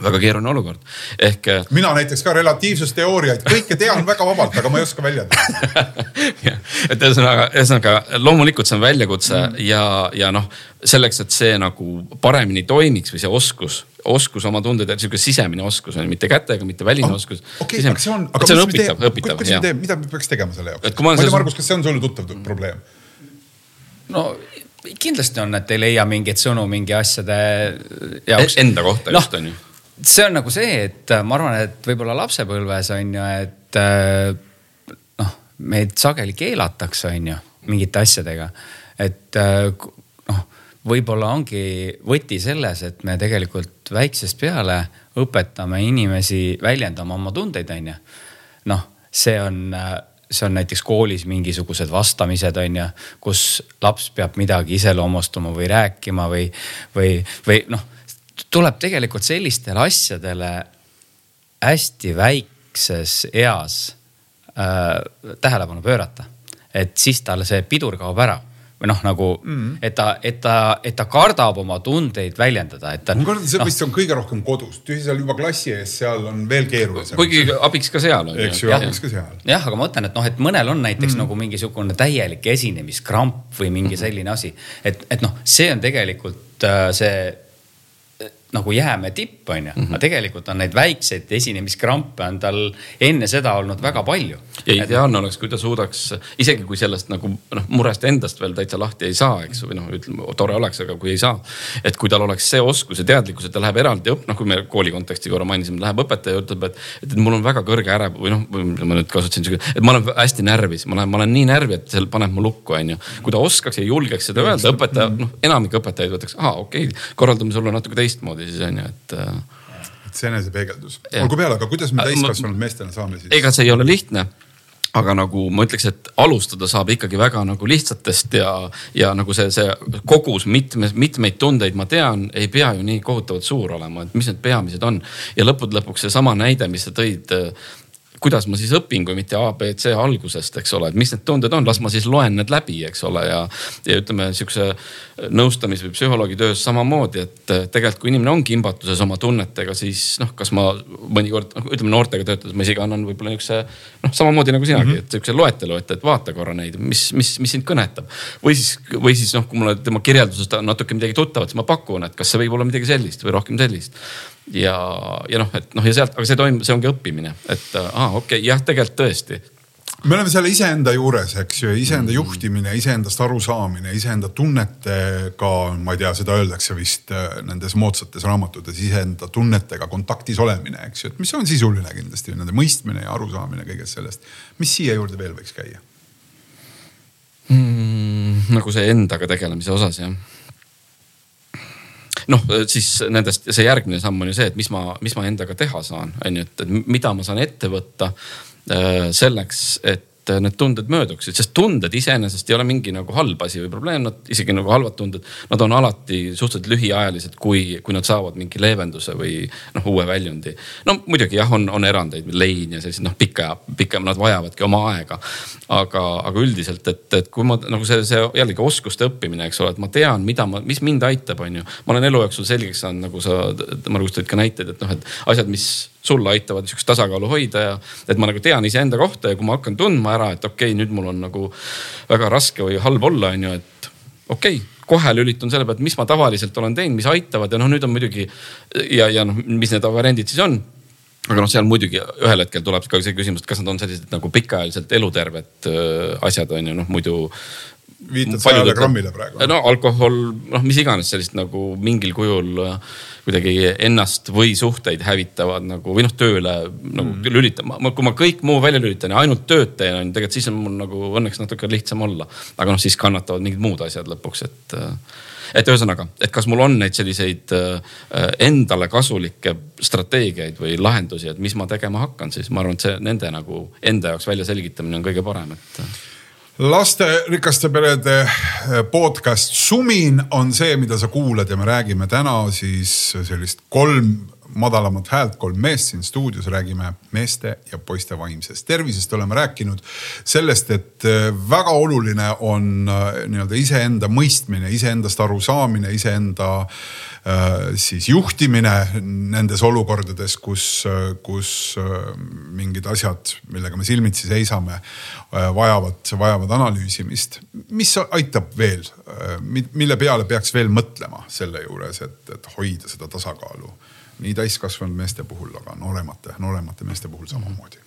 väga keeruline olukord, ehk. Äh, mina näiteks ka relatiivsusteooriaid, kõike tean väga vabalt, aga ma ei oska väljendada et ühesõnaga, ühesõnaga loomulikult see on väljakutse mm. ja, ja noh, selleks, et see nagu paremini toimiks või see oskus, oskus oma tundeid, sihuke sisemine oskus on mitte kätega, mitte väline oh, oskus. okei aga see on, aga see on õpitav, õpitav. kuidas me teeme, mida me peaks tegema selle jaoks? ma ei tea, Margus, kas see on sulle tuttav probleem? no kindlasti on, et ei leia mingeid sõnu mingi asjade jaoks. Enda kohta no, just on ju see on nagu see, et äh, ma arvan, et võib-olla lapsepõlves on ju, et äh, noh, meid sageli keelatakse, on ju, mingite asjadega. et äh, noh, võib-olla ongi võti selles, et me tegelikult väiksest peale õpetame inimesi väljendama oma tundeid, on ju. noh, see on, see on näiteks koolis mingisugused vastamised, on ju, kus laps peab midagi iseloomustama või rääkima või, või, või noh, tuleb tegelikult sellistele asjadele hästi väikses eas äh, tähelepanu pöörata. et siis tal see pidur kaob ära või noh, nagu mm. et ta, et ta, et ta kardab oma tundeid väljendada, et ta. ma kardan, see no, vist on kõige rohkem kodus, tühi seal juba klassi ees, seal on veel keerulisem. kuigi abiks ka seal on eks ju, abiks ka seal. jah, aga ma mõtlen, et noh, et mõnel on näiteks mm. nagu mingisugune täielik esinemiskramp või mingi mm. selline asi, et, et noh, see on tegelikult äh, see nagu jäämäe tipp on ju aga tegelikult on neid väikseid esinemiskrampe on tal enne seda olnud väga palju. ja ideaalne oleks, kui ta suudaks, isegi kui sellest nagu noh, murest endast veel täitsa lahti ei saa, eks või noh, ütleme tore oleks, aga kui ei saa. et kui tal oleks see oskus ja teadlikkus, et ta läheb eraldi õpp-, noh, kui me kooli konteksti korra mainisime, läheb õpetaja ja ütleb, et, et mul on väga kõrge ärev või noh, ma nüüd kasutasin sihuke, et ma olen hästi närvis, ma olen, ma olen nii närvi, et see paneb mu lukku, on ju. kui ta oskaks ja julgeks seda öelda, õpetaja, noh enamik õpetajaid võtaks, aa okei okay,, korraldame sulle natuke teistmoodi siis on ju, et äh, et see enesepeegeldus, olgu peale, aga kuidas me täiskasvanud meestena saame siis? ega see ei ole lihtne aga nagu ma ütleks, et alustada saab ikkagi väga nagu lihtsatest ja, ja nagu see, see kogus mitme, mitmeid tundeid ma tean, ei pea ju nii kohutavalt suur olema, et mis need peamised on. ja lõppude lõpuks seesama näide, mis sa tõid kuidas ma siis õpin, kui mitte abc algusest, eks ole, et mis need tunded on, las ma siis loen need läbi, eks ole, ja. ja ütleme sihukese nõustamis või psühholoogi töös samamoodi, et tegelikult kui inimene on kimbatuses oma tunnetega, siis noh, kas ma mõnikord noh, ütleme noortega töötades ma isegi annan võib-olla niisuguse noh, samamoodi nagu sinagi mm, -hmm. et sihukese loetelu, et, et vaata korra neid, mis, mis, mis sind kõnetab. või siis, või siis noh, kui mulle tema kirjeldusest on natuke midagi tuttavat, siis ma pakun, et kas see võib olla midagi sellist või rohkem sellist ja, ja noh, et noh, ja sealt, aga see toimub, see ongi õppimine, et aa, okei okay,, jah, tegelikult tõesti me oleme seal iseenda juures, eks ju, iseenda mm. juhtimine, iseendast arusaamine, iseenda tunnetega, ma ei tea, seda öeldakse vist äh, nendes moodsates raamatutes, iseenda tunnetega kontaktis olemine, eks ju, et mis on sisuline kindlasti, nende mõistmine ja arusaamine kõigest sellest. mis siia juurde veel võiks käia mm,? nagu see endaga tegelemise osas jah noh, siis nendest see järgmine samm on ju see, et mis ma, mis ma endaga teha saan, on ju, et mida ma saan ette võtta äh, selleks, et et need tunded mööduksid, sest tunded iseenesest ei ole mingi nagu halb asi või probleem, nad isegi nagu halvad tunded, nad on alati suhteliselt lühiajalised, kui, kui nad saavad mingi leevenduse või noh, uue väljundi. no muidugi jah, on, on erandeid, lein ja sellised noh, pika, pikem, nad vajavadki oma aega. aga, aga üldiselt, et, et kui ma nagu see, see jällegi oskuste õppimine, eks ole, et ma tean, mida ma, mis mind aitab, on ju. ma olen elu jooksul selgeks saanud, nagu sa, Margus tõid ka näiteid, et noh, et asjad, mis sulle aitavad sihukest tasakaalu hoida ja et ma nagu tean iseenda kohta ja kui ma hakkan tundma ära, et okei okay,, nüüd mul on nagu väga raske või halb olla, on ju, et okei okay, kohe lülitun selle peale, et mis ma tavaliselt olen teinud, mis aitavad ja noh, nüüd on muidugi ja, ja noh, mis need variandid siis on aga noh, seal muidugi ühel hetkel tuleb ka see küsimus, et kas nad on sellised nagu pikaajaliselt eluterved äh, asjad on ju, noh muidu. Viitad sajale grammile praegu? no alkohol, noh, mis iganes sellist nagu mingil kujul äh, kuidagi ennast või suhteid hävitavad nagu või noh, tööle nagu mm. lülitama. kui ma kõik muu välja lülitan ja ainult tööd teen, on ju, tegelikult siis on mul nagu õnneks natuke lihtsam olla. aga noh, siis kannatavad mingid muud asjad lõpuks, et et ühesõnaga, et kas mul on neid selliseid äh, endale kasulikke strateegiaid või lahendusi, et mis ma tegema hakkan, siis ma arvan, et see nende nagu enda jaoks välja selgitamine on kõige parem, et lasterikaste perede eh, podcast Sumin on see, mida sa kuulad ja me räägime täna siis sellist kolm madalamat häält, kolm meest siin stuudios, räägime meeste ja poiste vaimsest tervisest. oleme rääkinud sellest, et eh, väga oluline on eh, nii-öelda iseenda mõistmine, iseendast arusaamine, iseenda äh, Äh, siis juhtimine nendes olukordades, kus, kus äh, mingid asjad, millega me silmitsi seisame, äh, vajavad, vajavad analüüsimist. mis aitab veel, mille peale peaks veel mõtlema selle juures, et, et hoida seda tasakaalu nii täiskasvanud meeste puhul, aga nooremate, nooremate meeste puhul samamoodi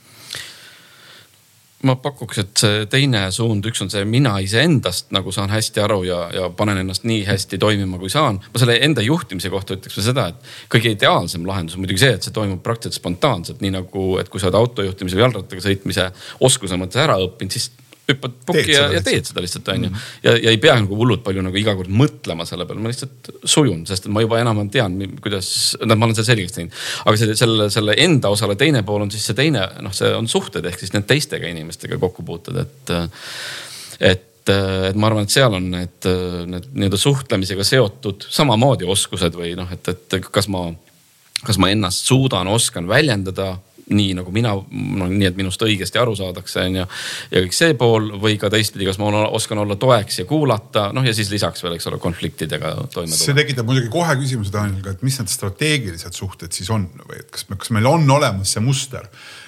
ma pakuks, et see teine suund, üks on see mina iseendast nagu saan hästi aru ja, ja panen ennast nii hästi toimima, kui saan. ma selle enda juhtimise kohta ütleks veel seda, et kõige ideaalsem lahendus on muidugi see, et see toimub praktiliselt spontaanselt, nii nagu, et kui sa oled autojuhtimise või jalgrattaga sõitmise oskuse mõttes ära õppinud, siis hüppad pukki ja, ja teed seda lihtsalt onju. -hmm. ja, ja ei pea nagu hullult palju nagu iga kord mõtlema selle peale, ma lihtsalt sujun, sest et ma juba enam-vähem tean, kuidas, noh, ma olen selle selgeks teinud. aga selle, selle, selle enda osale teine pool on siis see teine, noh, see on suhted ehk siis need teistega inimestega kokkupuuted, et, et et ma arvan, et seal on need, need nii-öelda suhtlemisega seotud samamoodi oskused või noh, et, et kas ma, kas ma ennast suudan, oskan väljendada nii nagu mina, no nii, et minust õigesti aru saadakse, on ju. ja kõik see pool või ka teistpidi, kas ma oskan olla toeks ja kuulata, noh ja siis lisaks veel, eks ole, konfliktidega toime tulla. see tekitab muidugi kohe küsimuse Daniel, et mis need strateegilised suhted siis on või et kas, kas meil on olemas see muster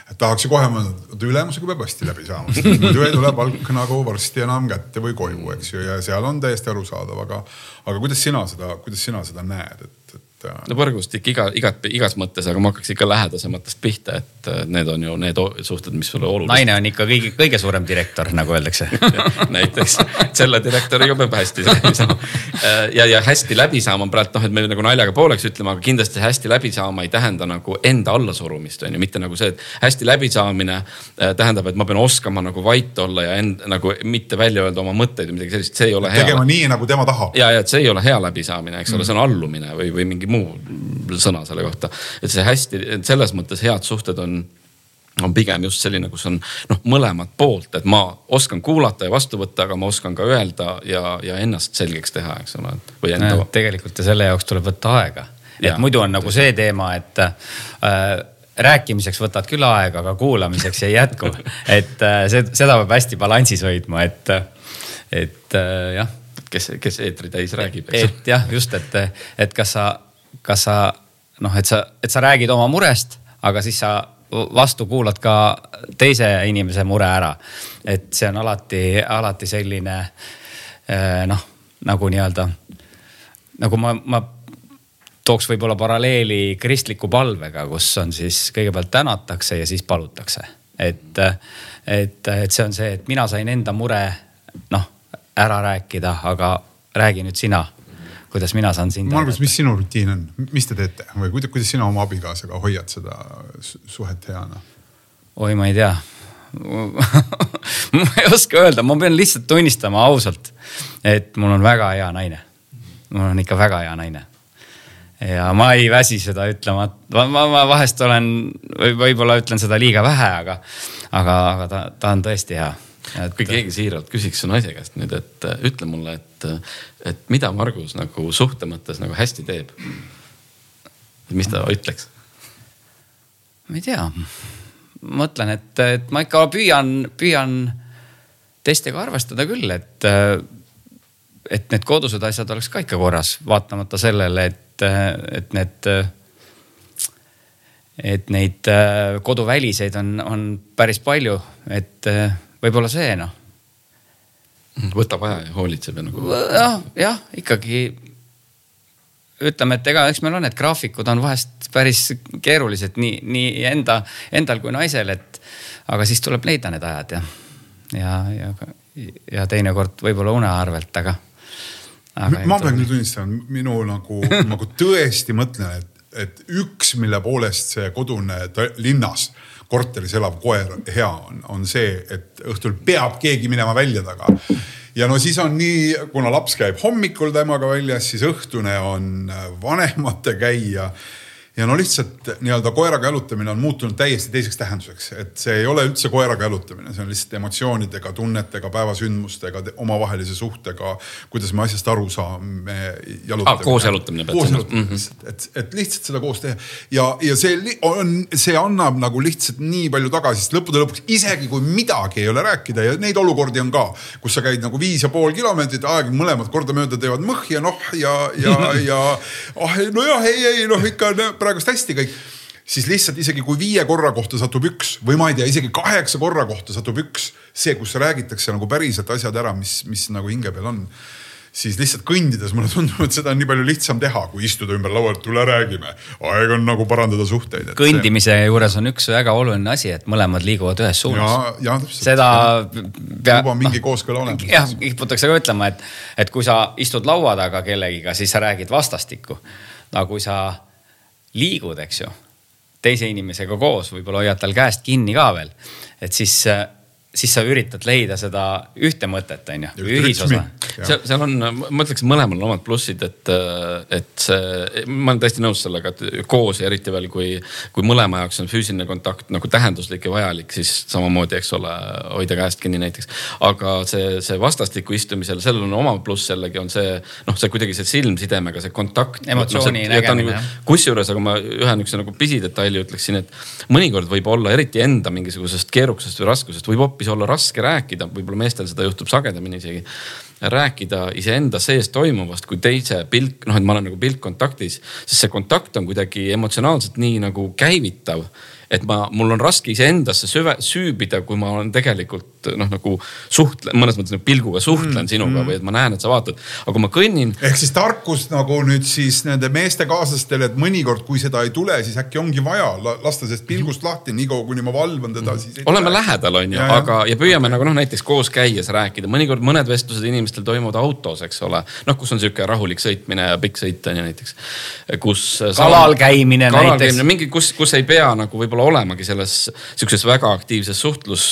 et tahaks ju kohe mõelda, et ülemusega peab hästi läbi saama, muidu ei tule palk nagu varsti enam kätte või koju, eks ju, ja seal on täiesti arusaadav, aga, aga kuidas sina seda, kuidas sina seda näed, et, et no võrgustik iga, igat, igas mõttes, aga ma hakkaks ikka lähedasematest pihta, et need on ju need suhted, mis sulle olulised. naine on ikka kõige, kõige suurem direktor, nagu öeldakse näiteks, selle direktoriga peab hästi läbi saama. ja, ja hästi läbi saama praegu noh, et me nagu naljaga pooleks ütleme, aga kindlasti hästi läbi saama ei tähenda nagu enda allasurumist on ju, mitte nagu see, et hästi läbisaamine äh, tähendab, et ma pean oskama nagu vait olla ja end nagu mitte välja öelda oma mõtteid või midagi sellist, see ei ole hea. tegema nii, nagu tema tahab. ja, ja et see ei ole hea läbisaamine, eks ole mm., see on allumine või, või mingi muu sõna selle kohta. et see hästi, selles mõttes head suhted on on pigem just selline, kus on noh, mõlemat poolt, et ma oskan kuulata ja vastu võtta, aga ma oskan ka öelda ja, ja ennast selgeks teha, eks ole. või enda. tegelikult ja selle jaoks tuleb võtta aega, et muidu on nagu see teema, et äh, rääkimiseks võtad küll aega, aga kuulamiseks ei jätku. et äh, see, seda peab hästi balansis hoidma, et, et äh, jah. kes, kes eetri täis räägib. et jah, just, et, et kas sa kas sa noh, et sa, et sa räägid oma murest, aga siis sa vastu kuulad ka teise inimese mure ära. et see on alati, alati selline eh, noh, nagu nii-öelda nagu ma, ma tooks võib-olla paralleeli kristliku palvega, kus on siis kõigepealt tänatakse ja siis palutakse. et, et, et see on see, et mina sain enda mure noh ära rääkida, aga räägi nüüd sina kuidas mina saan sind. Margus, mis sinu rutiin on, mis te teete või kuidas, kuidas sina oma abikaasaga hoiad seda suhet heana? oi, ma ei tea ma ei oska öelda, ma pean lihtsalt tunnistama ausalt, et mul on väga hea naine. mul on ikka väga hea naine. ja ma ei väsi seda ütlema, ma, ma, ma vahest olen või võib-olla ütlen seda liiga vähe, aga, aga, aga ta, ta on tõesti hea et.... kui keegi siiralt küsiks su naise käest nüüd, et ütle mulle, et, et mida Margus nagu suhte mõttes nagu hästi teeb. mis ta ütleks? ma ei tea, mõtlen, et, et ma ikka püüan, püüan teistega arvestada küll, et, et need kodused asjad oleks ka ikka korras, vaatamata sellele, et, et need et neid koduväliseid on, on päris palju, et võib-olla see noh. võtab aja ja hoolitseb ja nagu. jah, jah, ikkagi ütleme, et ega eks meil on need graafikud on vahest päris keerulised nii, nii enda, endal kui naisel, et aga siis tuleb leida need ajad ja, ja, ja, ja teinekord võib-olla une arvelt, aga, aga. ma pean küll tunnistama, minu nagu nagu tõesti mõtlen, et, et üks, mille poolest see kodune linnas korteris elav koer hea on, on see, et õhtul peab keegi minema välja taga. ja no siis on nii, kuna laps käib hommikul temaga väljas, siis õhtune on vanemate käia ja no lihtsalt nii-öelda koeraga jalutamine on muutunud täiesti teiseks tähenduseks, et see ei ole üldse koeraga jalutamine, see on lihtsalt emotsioonidega, tunnetega, päevasündmustega, omavahelise suhtega, kuidas me asjast aru saame. Ah, koos jalutamine. koos jalutamine mm, -hmm. et, et lihtsalt seda koos teha ja, ja see on, see annab nagu lihtsalt nii palju tagasi, sest lõppude lõpuks isegi kui midagi ei ole rääkida ja neid olukordi on ka, kus sa käid nagu viis ja pool kilomeetrit, aeg mõlemad kordamööda teevad mõh ja noh ja, ja, ja ah nojah, ei, ei noh, ikka praegust hästi kõik siis lihtsalt isegi kui viie korra kohta satub üks või ma ei tea, isegi kaheksa korra kohta satub üks, see, kus räägitakse nagu päriselt asjad ära, mis, mis nagu hinge peal on. siis lihtsalt kõndides mulle tundub, et seda on nii palju lihtsam teha, kui istuda ümber laua, et tule räägime. aeg on nagu parandada suhteid. kõndimise see... juures on üks väga oluline asi, et mõlemad liiguvad ühes suunas. seda pea. juba mingi kooskõla olemas. jah, kiputakse ka ütlema, et, et kui sa istud laua taga kellegiga, siis sa räägid vastastikku. aga kui sa liigud, eks ju, teise inimesega koos, võib-olla hoiad tal käest kinni ka veel. et siis, siis sa üritad leida seda ühte mõtet, on ju, ühisosa. seal, seal on, ma ütleks, mõlemal on omad plussid, et, et see, ma olen täiesti nõus sellega, et koos ja eriti veel, kui, kui mõlema jaoks on füüsiline kontakt nagu tähenduslik ja vajalik, siis samamoodi, eks ole, hoida käest kinni näiteks. aga see, see vastastikku istumisel, sellel on oma pluss jällegi on see, noh, see kuidagi see silmsidemega, see kontakt. emotsiooni no, nägemine. Nagu, kusjuures, aga ma ühe niisuguse nagu pisidetaili ütleksin, et mõnikord võib olla eriti enda mingisugusest keerukusest või raskusest võib hoopis olla raske rääkida, võib-olla meestel seda juhtub sagedamini isegi. rääkida iseenda sees toimuvast kui teise pilk, noh, et ma olen nagu pilkkontaktis, sest see kontakt on kuidagi emotsionaalselt nii nagu käivitav et ma, mul on raske iseendasse süve, süübida, kui ma olen tegelikult noh, nagu suhtlen, mõnes mõttes nagu pilguga suhtlen mm, sinuga mm. või et ma näen, et sa vaatad. aga kui ma kõnnin. ehk siis tarkus nagu nüüd siis nende meestekaaslastele, et mõnikord, kui seda ei tule, siis äkki ongi vaja lasta sellest pilgust lahti, niikaua kuni ma valvan teda mm., siis. oleme tule. lähedal, on ju, aga, ja püüame nagu noh, näiteks koos käies rääkida, mõnikord mõned vestlused inimestel toimuvad autos, eks ole. noh, kus on sihuke rahulik sõitmine ja pikk sõit on ju näiteks, kus. kalal käimine kalal näiteks. mingi, kus, kus ei pea nagu võib-olla olemagi selles sihukeses väga aktiivses suhtlus.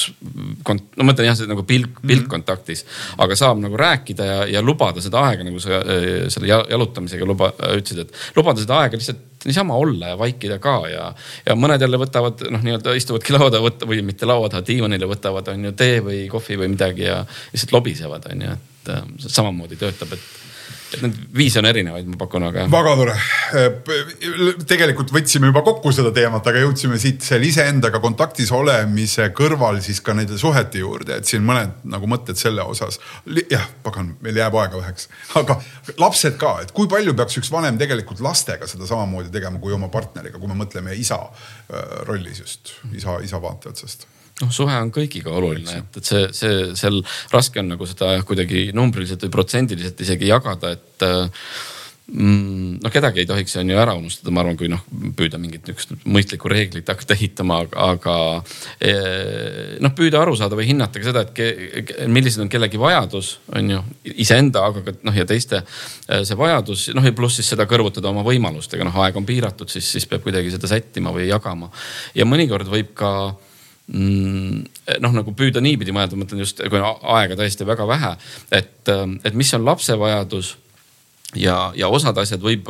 no ma ütlen jah, see nagu pilk, mhm. pilkkontaktis, aga saab nagu rääkida ja, ja lubada seda aega, nagu sa äh, selle jalutamisega luba, ütlesid, et lubada seda aega lihtsalt niisama olla ja vaikida ka ja, ja mõned jälle võtavad noh, nii-öelda istuvadki laua taha võtta või mitte laua taha, diivanile võtavad, on ju tee või kohvi või midagi ja lihtsalt lobisevad, on ju, et äh, samamoodi töötab, et et neid viise on erinevaid, ma pakun, aga. väga tore. tegelikult võtsime juba kokku seda teemat, aga jõudsime siit seal iseendaga kontaktis olemise kõrval siis ka nende suhete juurde, et siin mõned nagu mõtted selle osas. jah, pagan, meil jääb aega väheks, aga lapsed ka, et kui palju peaks üks vanem tegelikult lastega seda samamoodi tegema kui oma partneriga, kui me mõtleme isa äh, rollis just, isa, isa vaate otsast noh, suhe on kõigiga oluline, et, et see, see, seal raske on nagu seda kuidagi numbriliselt või protsendiliselt isegi jagada, et mm, noh, kedagi ei tohiks on ju ära unustada, ma arvan, kui noh, püüda mingit niisugust mõistlikku reeglit hakata ehitama, aga e, noh, püüda aru saada või hinnata ka seda, et ke, millised on kellegi vajadus, on ju, iseenda, aga ka noh, ja teiste e, see vajadus, noh ja pluss siis seda kõrvutada oma võimalustega, noh, aeg on piiratud, siis, siis peab kuidagi seda sättima või jagama. ja mõnikord võib ka noh, nagu püüda niipidi mõelda, ma mõtlen just, kui on aega tõesti väga vähe, et, et mis on lapse vajadus ja, ja osad asjad võib,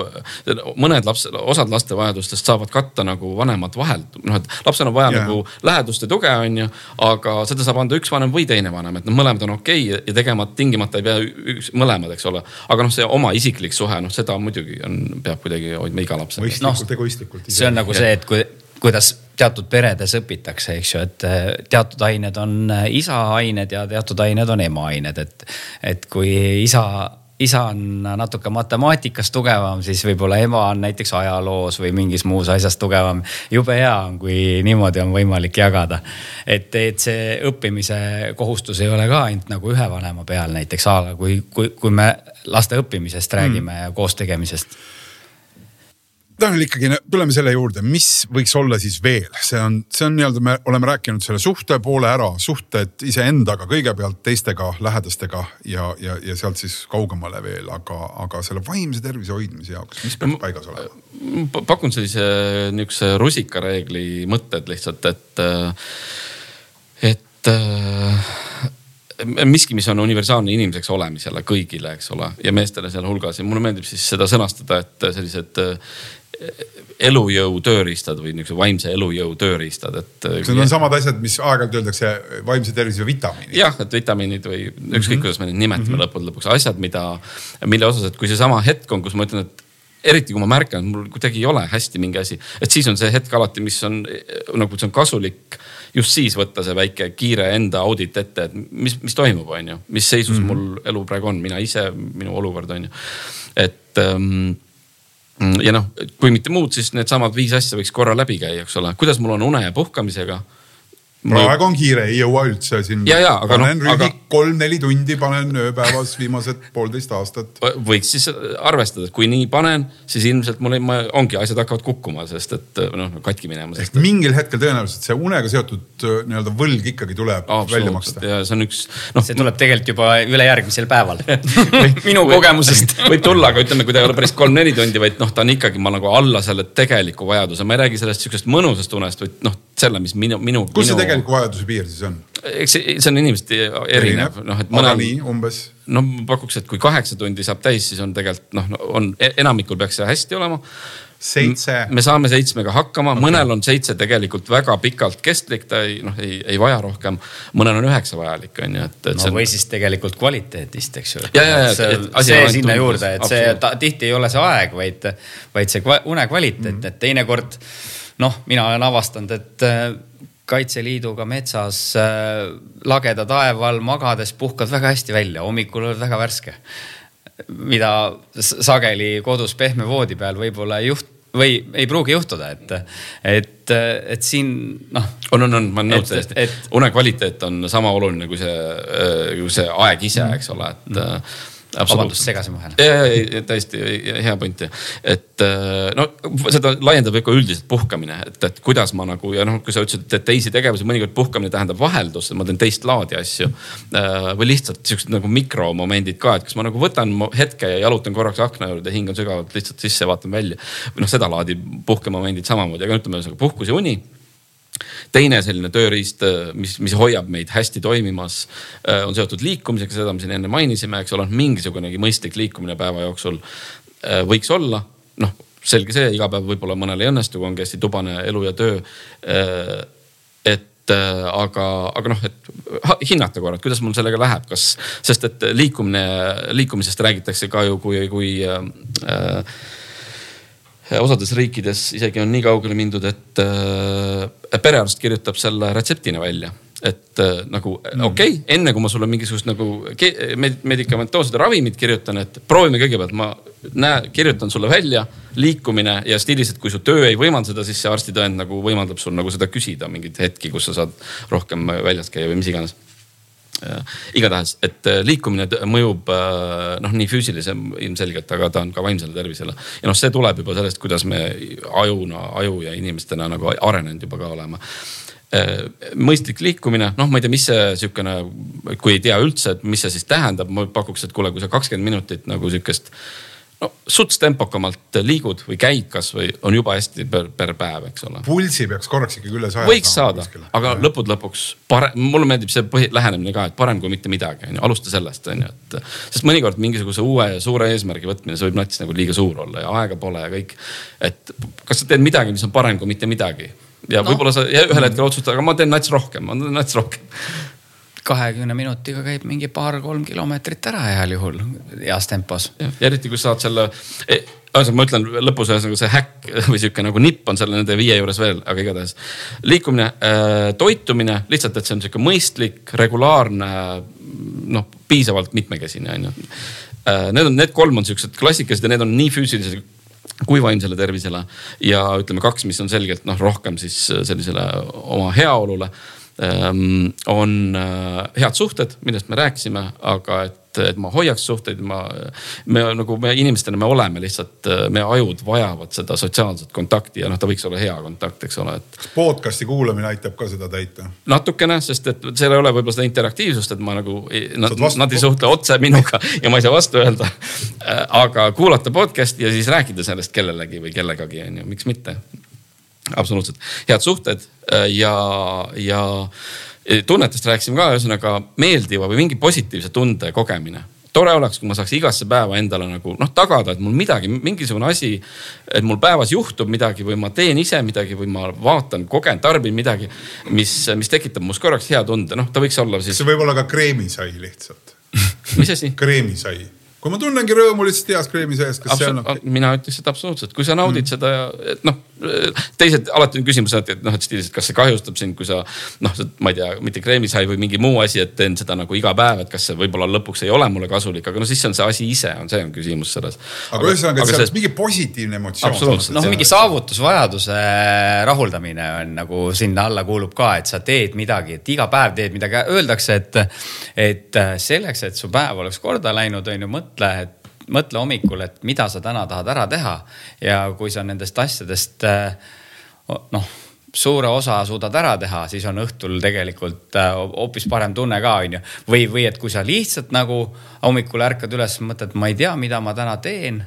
mõned laps, osad laste vajadustest saavad katta nagu vanemad vahelt. noh, et lapsel on vaja yeah. nagu lähedust ja tuge, on ju, aga seda saab anda üks vanem või teine vanem, et noh, mõlemad on okei okay ja tegema tingimata ei pea üks, mõlemad, eks ole. aga noh, see oma isiklik suhe, noh, seda muidugi on, peab kuidagi hoidma iga lapse. mõistlikult no,, egoistlikult. see on nagu see, et kui kuidas teatud peredes õpitakse, eks ju, et eh, teatud ained on eh, isa ained ja teatud ained on ema ained, et, et kui isa isa on natuke matemaatikas tugevam, siis võib-olla ema on näiteks ajaloos või mingis muus asjas tugevam. jube hea on, kui niimoodi on võimalik jagada. et, et see õppimise kohustus ei ole ka ainult nagu ühe vanema peal näiteks, aga kui, kui, kui me laste õppimisest räägime mm. ja koos Tanel ikkagi tuleme selle juurde, mis võiks olla siis veel, see on, see on nii-öelda, me oleme rääkinud selle suhte poole ära, suhted iseendaga kõigepealt, teistega, lähedastega ja, ja, ja sealt siis kaugemale veel, aga, aga selle vaimse tervise hoidmise jaoks, mis peaks paigas olema? pakun sellise niisuguse rusikareegli mõtted lihtsalt, et, et miski, mis on universaalne inimeseks olemisele kõigile, eks ole, ja meestele sealhulgas ja mulle meeldib siis seda sõnastada, et sellised elujõu tööriistad või niisuguse vaimse elujõu tööriistad, et. kas need on samad asjad, mis aeg-ajalt öeldakse vaimse tervise vitamiinid? jah, et vitamiinid või ükskõik mm -hmm. kuidas me neid nimetame mm -hmm. lõppude lõpuks, asjad, mida, mille osas, et kui seesama hetk on, kus ma ütlen, et eriti kui ma märkan, et mul kuidagi ei ole hästi mingi asi, et siis on see hetk alati, mis on nagu see on kasulik just siis võtta see väike kiire enda audit ette, et mis, mis toimub, on ju, mis seisus mm -hmm. mul elu praegu on, mina ise, minu olukord on ju. et ähm, ja noh, kui mitte muud, siis needsamad viis asja võiks korra läbi käia, eks ole, kuidas mul on une ja puhkamisega praegu on kiire, ei jõua üldse siin. panen no, aga... kolm-neli tundi panen ööpäevas viimased poolteist aastat. võiks siis arvestada, et kui nii panen, siis ilmselt mul ei, ma, ongi asjad hakkavad kukkuma, sest et noh katki minema. ehk et... mingil hetkel tõenäoliselt see unega seotud nii-öelda võlg ikkagi tuleb välja maksta. ja see on üks noh. see tuleb tegelikult juba ülejärgmisel päeval minu kogemusest võib tulla, aga ütleme, kui ta ei ole päris kolm-neli tundi, vaid noh, ta on ikkagi ma nagu alla selle tegeliku vajaduse, ma ei räägi sellest sihukesest mõnusast unest, vaid noh selle, mis minu, minu. kus minu... see tegeliku vajaduse piir siis on? eks see, see on inimeseti erinev, noh, et mõnel. nii umbes. no pakuks, et kui kaheksa tundi saab täis, siis on tegelikult noh, on e-, enamikul peaks see hästi olema seitse. me saame seitsmega hakkama okay., mõnel on seitse tegelikult väga pikalt kestlik, ta ei noh, ei, ei vaja rohkem. mõnel on üheksa vajalik, on ju, et, et. no on... või siis tegelikult kvaliteedist, eks ju. see, see sinna juurde, et see ta, tihti ei ole see aeg, vaid, vaid see une kvaliteet mm, -hmm. et teinekord noh, mina olen avastanud, et äh, Kaitseliiduga metsas äh, lageda taeva all magades puhkad väga hästi välja, hommikul oled väga värske mida sageli kodus pehme voodi peal võib-olla ei juht- või ei pruugi juhtuda, et, et, et siin noh. on, on, on, ma olen nõus täiesti. une kvaliteet on sama oluline kui see, kui see aeg ise, eks ole, et mm vabandust, segasin vahele. ja, ja täiesti hea point ja, et äh, no seda laiendab ikka üldiselt puhkamine, et, et kuidas ma nagu ja noh, kui sa ütlesid, et teisi tegevusi, mõnikord puhkamine tähendab vaheldust, et ma teen teist laadi asju. Äh, või lihtsalt siuksed nagu mikromomendid ka, et kas ma nagu võtan hetke ja jalutan korraks akna juurde, hingan sügavalt lihtsalt sisse, vaatan välja. või noh, sedalaadi puhkemomendid samamoodi, aga ütleme ühesõnaga puhkus ja uni teine selline tööriist, äh, mis, mis hoiab meid hästi toimimas, äh, on seotud liikumisega, seda me siin enne mainisime, eks ole, mingisugunegi mõistlik liikumine päeva jooksul äh, võiks olla. noh, selge see, iga päev võib-olla mõnel ei õnnestu, kui ongi hästi tubane elu ja töö. et aga, aga noh, et hinnata korra, et kuidas mul sellega läheb, kas, sest et liikumine, liikumisest räägitakse ka ju kui, kui äh, osades riikides isegi on nii kaugele mindud, et äh, perearst kirjutab selle retseptina välja et äh, nagu mm. okei okay,, enne kui ma sulle mingisugust nagu medikamentoossed ravimid kirjutan, et proovime kõigepealt, ma näe, kirjutan sulle välja liikumine ja stiilis, et kui su töö ei võimalda seda, siis see arstitõend nagu võimaldab sul nagu seda küsida mingeid hetki, kus sa saad rohkem väljas käia või mis iganes igatahes, et äh, liikumine mõjub äh, noh, nii füüsilise ilmselgelt, aga ta on ka vaimsele tervisele. ja noh, see tuleb juba sellest, kuidas me ajuna, aju ja inimestena nagu arenenud juba ka oleme äh, mõistlik liikumine, noh, ma ei tea, mis see sihukene, kui ei tea üldse, et mis see siis tähendab, ma pakuks, et kuule, kui sa kakskümmend minutit nagu sihukest no suts tempokamalt liigud või käid kasvõi on juba hästi per, per päev, eks ole. pulsi peaks korraks ikkagi üle saja. võiks saada, aga ja. lõppude lõpuks parem, mulle meeldib see põhi, lähenemine ka, et parem kui mitte midagi, on ju, alusta sellest, on ju, et. sest mõnikord mingisuguse uue suure eesmärgi võtmine, see võib nats nagu liiga suur olla ja aega pole ja kõik. et kas sa teed midagi, mis on parem kui mitte midagi ja no. võib-olla sa ühel hetkel otsustad, aga ma teen nats rohkem, ma teen nats rohkem kahekümne minutiga käib mingi paar-kolm kilomeetrit ära heal juhul heas tempos. eriti, kui saad selle ühesõnaga ma ütlen lõpus ühesõnaga see häkk või sihuke nagu nipp on seal nende viie juures veel, aga igatahes. liikumine äh,, toitumine lihtsalt, et see on sihuke mõistlik, regulaarne, noh piisavalt mitmekesine on ju äh,. Need on, need kolm on siuksed klassikalised ja need on nii füüsilised kui vaimsele tervisele ja ütleme kaks, mis on selgelt noh, rohkem siis sellisele oma heaolule on äh, head suhted, millest me rääkisime, aga et, et ma hoiaks suhteid, ma, me nagu me inimestena, me oleme lihtsalt, äh, meie ajud vajavad seda sotsiaalset kontakti ja noh, ta võiks olla hea kontakt, eks ole, et. podcast'i kuulamine aitab ka seda täita? natukene, sest et seal ei ole võib-olla seda interaktiivsust, et ma nagu, nad, nad ei suhtle otse minuga ja ma ei saa vastu öelda. Äh, aga kuulata podcast'i ja siis rääkida sellest kellelegi või kellegagi on ju, miks mitte absoluutselt, head suhted äh, ja, ja tunnetest rääkisime ka, ühesõnaga meeldiva või mingi positiivse tunde kogemine tore oleks, kui ma saaks igasse päeva endale nagu noh, tagada, et mul midagi, mingisugune asi, et mul päevas juhtub midagi või ma teen ise midagi või ma vaatan, kogen, tarbin midagi, mis, mis tekitab must korraks hea tunde, noh, ta võiks olla siis. see võib olla ka kreemisai lihtsalt mis asi? kreemisai kui ma tunnengi rõõmu lihtsalt heas kreemi sees, kas see annab? mina ütleks, et absoluutselt, kui sa naudid mm. seda ja noh, teised alati on küsimus, et noh, et stiilis, et kas see kahjustab sind, kui sa noh, ma ei tea, mitte kreemisai või mingi muu asi, et teen seda nagu iga päev, et kas see võib-olla lõpuks ei ole mulle kasulik, aga no siis on see asi ise on, see on küsimus selles. aga ühesõnaga, et seal on mingi positiivne emotsioon. noh, mingi saavutusvajaduse rahuldamine on nagu sinna alla kuulub ka, et sa teed midagi, et iga päev teed midagi, öeldakse, et, et selleks, et su päev oleks korda läinud, on ju, mõtle, et mõtle hommikul, et mida sa täna tahad ära teha ja kui sa nendest asjadest eh, noh, suure osa suudad ära teha, siis on õhtul tegelikult eh, hoopis parem tunne ka, onju. või, või et kui sa lihtsalt nagu hommikul ärkad üles, mõtled, ma ei tea, mida ma täna teen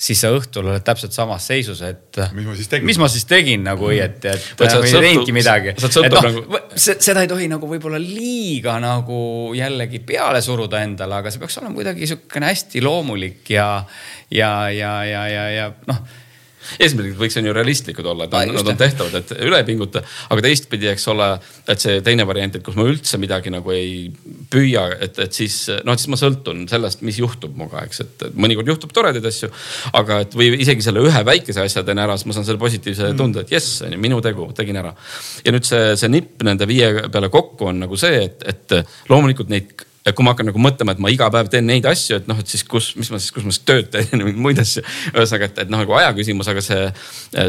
siis sa õhtul oled täpselt samas seisus, et. mis ma siis tegin? mis ma siis tegin nagu õieti, et. või ei teinudki midagi. et noh nagu..., seda ei tohi nagu võib-olla liiga nagu jällegi peale suruda endale, aga see peaks olema kuidagi sihukene hästi loomulik ja, ja, ja, ja, ja, ja noh eesmärgid võiks on ju realistlikud olla, et on, nad on tehtavad, et üle ei pinguta. aga teistpidi, eks ole, et see teine variant, et kus ma üldse midagi nagu ei püüa, et, et siis noh, et siis ma sõltun sellest, mis juhtub minuga, eks, et mõnikord juhtub toredaid asju. aga et või isegi selle ühe väikese asja teen ära, siis ma saan selle positiivse mm. tunde, et jess, on ju minu tegu, tegin ära. ja nüüd see, see nipp nende viie peale kokku on nagu see, et, et loomulikult neid ja kui ma hakkan nagu mõtlema, et ma iga päev teen neid asju, et noh, et siis kus, mis ma siis, kus ma siis tööd teen ja mingeid muid asju. ühesõnaga, et, et noh, nagu aja küsimus, aga see,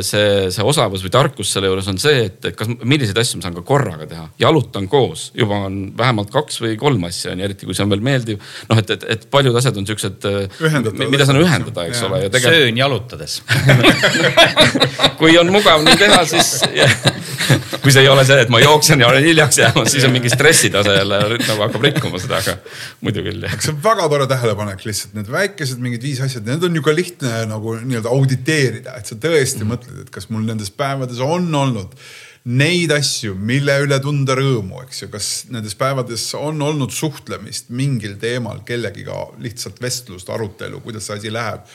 see, see osavus või tarkus selle juures on see, et, et kas, milliseid asju ma saan ka korraga teha. jalutan koos, juba on vähemalt kaks või kolm asja on ju, eriti kui see on veel meeldiv. noh, et, et, et paljud asjad on siuksed, mida saan ühendada, eks ja. ole. Tegel... söön jalutades kui on mugav nii teha, siis kui see ei ole see, et ma jooksen ja olen hiljaks jäämas, siis on mingi stressitase jälle nagu hakkab rikkuma seda aga muidu küll jah. see on väga tore tähelepanek lihtsalt need väikesed mingid viis asja, need on ju ka lihtne nagu nii-öelda auditeerida, et sa tõesti mm -hmm. mõtled, et kas mul nendes päevades on olnud neid asju, mille üle tunda rõõmu, eks ju, kas nendes päevades on olnud suhtlemist mingil teemal kellegiga, lihtsalt vestlust, arutelu, kuidas see asi läheb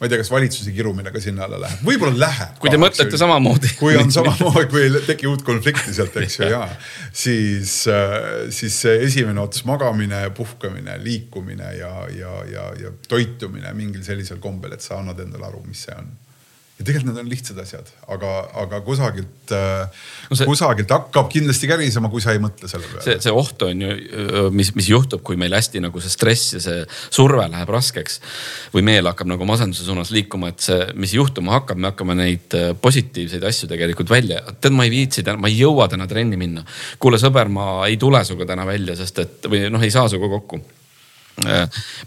ma ei tea, kas valitsuse kirumine ka sinna alla läheb, võib-olla läheb. kui te ka, mõtlete samamoodi. kui on samamoodi, kui ei teki uut konflikti sealt, eks ju, ja siis, äh, siis see esimene ots, magamine, puhkamine, liikumine ja, ja, ja, ja toitumine mingil sellisel kombel, et sa annad endale aru, mis see on ja tegelikult need on lihtsad asjad, aga, aga kusagilt äh, no, see, kusagilt hakkab kindlasti kärisema, kui sa ei mõtle selle peale. see, see oht on ju, mis, mis juhtub, kui meil hästi nagu see stress ja see surve läheb raskeks. või meel hakkab nagu masenduse suunas liikuma, et see, mis juhtuma hakkab, me hakkame neid positiivseid asju tegelikult välja. tead, ma ei viitsi ma ei jõua täna trenni minna. kuule sõber, ma ei tule sinuga täna välja, sest et või noh, ei saa sinuga kokku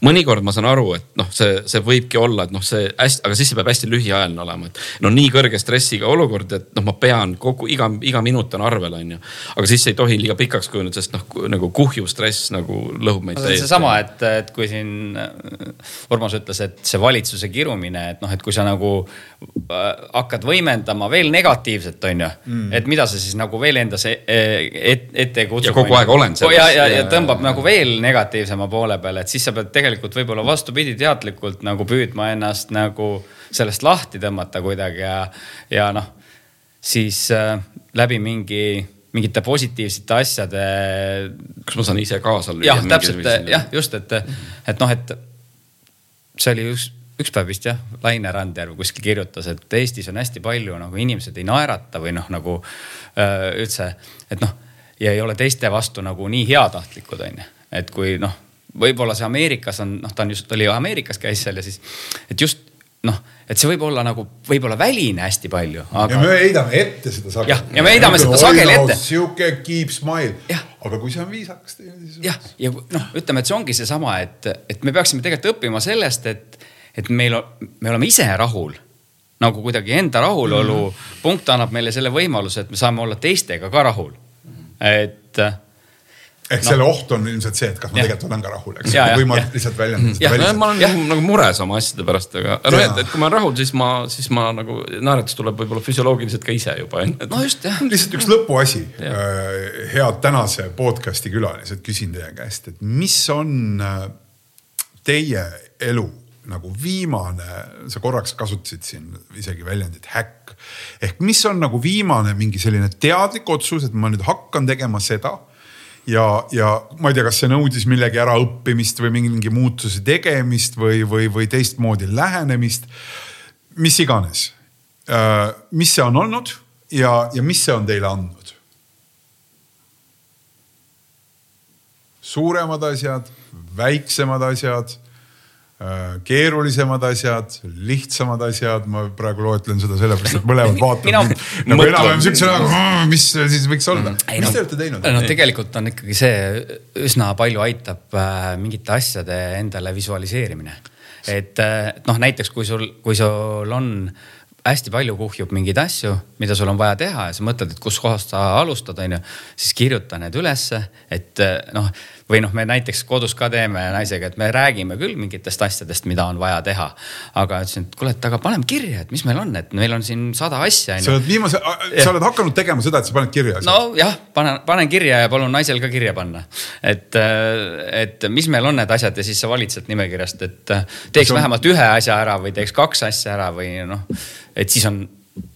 mõnikord ma saan aru, et noh, see, see võibki olla, et noh, see hästi, aga siis see peab hästi lühiajaline olema, et no nii kõrge stressiga olukord, et noh, ma pean kogu iga, iga minut on arvel, on ju. aga siis ei tohi liiga pikaks kujuneda, sest noh, nagu kuhju stress nagu lõhub meid täiesti. seesama, et, et kui siin Urmas ütles, et see valitsuse kirumine, et noh, et kui sa nagu äh, hakkad võimendama veel negatiivset, on ju mm., et mida sa siis nagu veel endas e-, e-, ette kutsud. ja kogu aeg olen selles. ja, ja, ja tõmbab ja, nagu veel negatiivsema poole peale et siis sa pead tegelikult võib-olla vastupidi teadlikult nagu püüdma ennast nagu sellest lahti tõmmata kuidagi ja, ja noh, siis äh, läbi mingi mingite positiivsete asjade. kas ma saan ise kaasa lüüa? jah, täpselt jah, just, et, et noh, et see oli üks, üks päev vist jah, Laine Randjärv kuskil kirjutas, et Eestis on hästi palju nagu inimesed ei naerata või noh, nagu äh, üldse, et noh, ja ei ole teiste vastu nagu nii heatahtlikud, onju. et kui noh, võib-olla see Ameerikas on, noh, ta on just, oli Ameerikas käis seal ja siis, et just noh, et see võib olla nagu võib-olla väline hästi palju aga.... ja me heidame ette seda sageli. jah, ja me heidame seda sageli ette. sihuke keep smile. aga kui see on viisakas teine, siis. jah, ja noh, ütleme, et see ongi seesama, et, et me peaksime tegelikult õppima sellest, et, et meil, me oleme ise rahul nagu kuidagi enda rahulolu mm -hmm. punkt annab meile selle võimaluse, et me saame olla teistega ka rahul. et ehk no. selle oht on ilmselt see, et kas ma ja. tegelikult olen ka rahul, eks. või ma lihtsalt väljendan seda väliselt. ma olen ja. nagu, nagu mures oma asjade pärast, aga no, et, et kui ma olen rahul, siis ma, siis ma nagu naeratus tuleb võib-olla füsioloogiliselt ka ise juba. no just jah. lihtsalt üks lõpuasi. Äh, head tänase podcast'i külalised, küsin teie käest, et mis on äh, teie elu nagu viimane, sa korraks kasutasid siin isegi väljendit häkk. ehk mis on nagu viimane mingi selline teadlik otsus, et ma nüüd hakkan tegema seda ja, ja ma ei tea, kas see nõudis millegi äraõppimist või mingi muutuse tegemist või, või, või teistmoodi lähenemist. mis iganes, äh, mis see on olnud ja, ja mis see on teile andnud? suuremad asjad, väiksemad asjad keerulisemad asjad, lihtsamad asjad, ma praegu loetlen seda sellepärast, et mõlemad vaatavad Mina, nagu enam-vähem siukse näoga, mis siis võiks olla. mis no, te olete teinud? no tegelikult on ikkagi see üsna palju aitab äh, mingite asjade endale visualiseerimine. et äh, noh, näiteks kui sul, kui sul on hästi palju kuhjub mingeid asju, mida sul on vaja teha ja sa mõtled, et kuskohast sa alustad, on ju. siis kirjuta need ülesse, et noh, või noh, me näiteks kodus ka teeme naisega, et me räägime küll mingitest asjadest, mida on vaja teha. aga ütlesin, et kuule, et aga paneme kirja, et mis meil on, et meil on siin sada asja. sa oled viimase, sa oled hakanud tegema seda, et sa paned kirja. nojah, panen, panen kirja ja palun naisel ka kirja panna. et, et mis meil on need asjad ja siis sa valid sealt nimekirjast, et teeks on... vähemalt ühe asja ära või teeks kaks asja ära või noh et siis on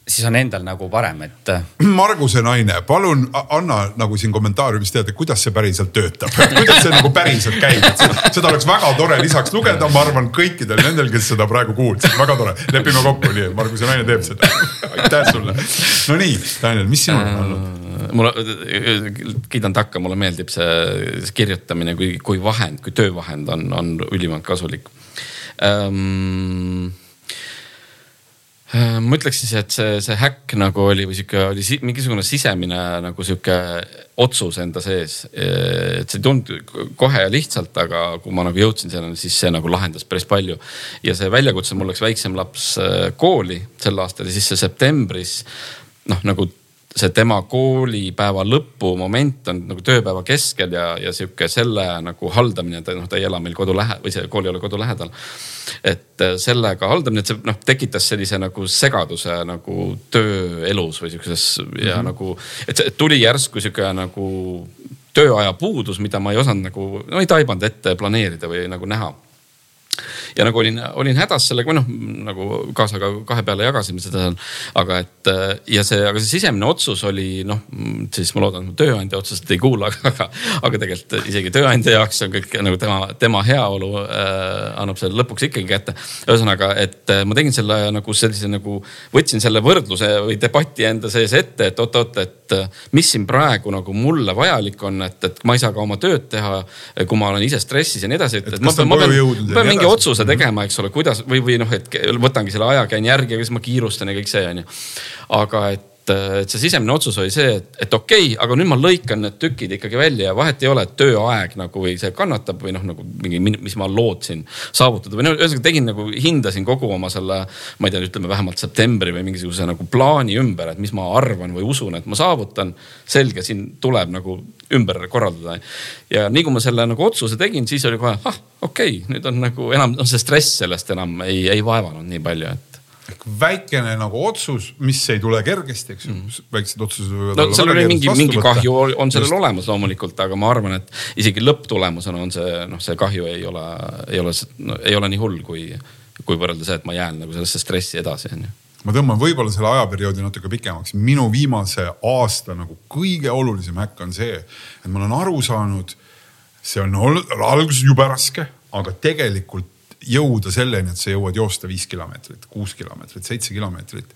siis on endal nagu parem, et. Marguse naine, palun anna nagu siin kommentaariumis teada, kuidas see päriselt töötab, kuidas see nagu päriselt käib, et seda oleks väga tore lisaks lugeda, ma arvan, kõikidel nendel, kes seda praegu kuulsid, väga tore, lepime kokku nii, et Marguse naine teeb seda. aitäh sulle. Nonii, Daniel, mis sinul on olnud? Äh, mulle, kiidan takka, mulle meeldib see kirjutamine kui, kui vahend, kui töövahend on, on ülimalt kasulik um, Äh, ma ütleks siis, et see, see häkk nagu oli või sihuke oli si mingisugune sisemine nagu sihuke otsus enda sees. et see ei tulnud kohe ja lihtsalt, aga kui ma nagu jõudsin selleni, siis see nagu lahendas päris palju. ja see väljakutse, mul läks väiksem laps äh, kooli sel aastal ja siis see septembris noh, nagu see tema koolipäeva lõpu moment on nagu tööpäeva keskel ja, ja sihuke selle nagu haldamine, ta noh, ta ei ela meil kodu lähe- või see kool ei ole kodu lähedal. et äh, sellega haldamine, et see noh, tekitas sellise nagu segaduse nagu tööelus või sihukeses ja mm -hmm. nagu, et tuli järsku sihuke nagu tööaja puudus, mida ma ei osanud nagu, no ei taibanud ette planeerida või nagu näha ja nagu olin, olin hädas sellega, või noh, nagu kaasaga kahe peale jagasime seda seal. aga et ja see, aga see sisemine otsus oli noh, siis ma loodan, et tööandja otseselt ei kuula, aga, aga tegelikult isegi tööandja jaoks on kõik nagu tema, tema heaolu äh, annab selle lõpuks ikkagi kätte. ühesõnaga, et äh, ma tegin selle nagu sellise nagu, võtsin selle võrdluse või debati enda sees ette, et oot-oot, et äh, mis siin praegu nagu mulle vajalik on, et, et ma ei saa ka oma tööd teha, kui ma olen ise stressis ja nii edasi, et, et ma pean, ma pean, pean mingi otsuse mhm. tegema, eks ole, kuidas või, või noh, et võtangi selle aja, käin järgi ja siis ma kiirustan ja kõik see on ju. aga et et see sisemine otsus oli see, et, et okei okay,, aga nüüd ma lõikan need tükid ikkagi välja ja vahet ei ole, et tööaeg nagu või see kannatab või noh, nagu mingi, mis ma lootsin saavutada või no ühesõnaga tegin nagu, hindasin kogu oma selle, ma ei tea, ütleme vähemalt septembri või mingisuguse nagu plaani ümber, et mis ma arvan või usun, et ma saavutan. selge, siin tuleb nagu ümber korraldada. ja nii kui ma selle nagu otsuse tegin, siis oli kohe, ah okei okay,, nüüd on nagu enam, noh see stress sellest enam ei, ei vaevanud nii palju, et ehk väikene nagu otsus, mis ei tule kergesti, eks ju mm., väiksed otsused võivad no, olla. seal oli mingi, mingi kahju on sellel Just. olemas loomulikult, aga ma arvan, et isegi lõpptulemusena on see noh, see kahju ei ole, ei ole no,, ei ole nii hull, kui, kui võrrelda see, et ma jään nagu sellesse stressi edasi, on ju ma tõmban võib-olla selle ajaperioodi natuke pikemaks. minu viimase aasta nagu kõige olulisem häkk on see, et ma olen aru saanud, see on olnud alguses jube raske, aga tegelikult jõuda selleni, et sa jõuad joosta viis kilomeetrit, kuus kilomeetrit, seitse kilomeetrit.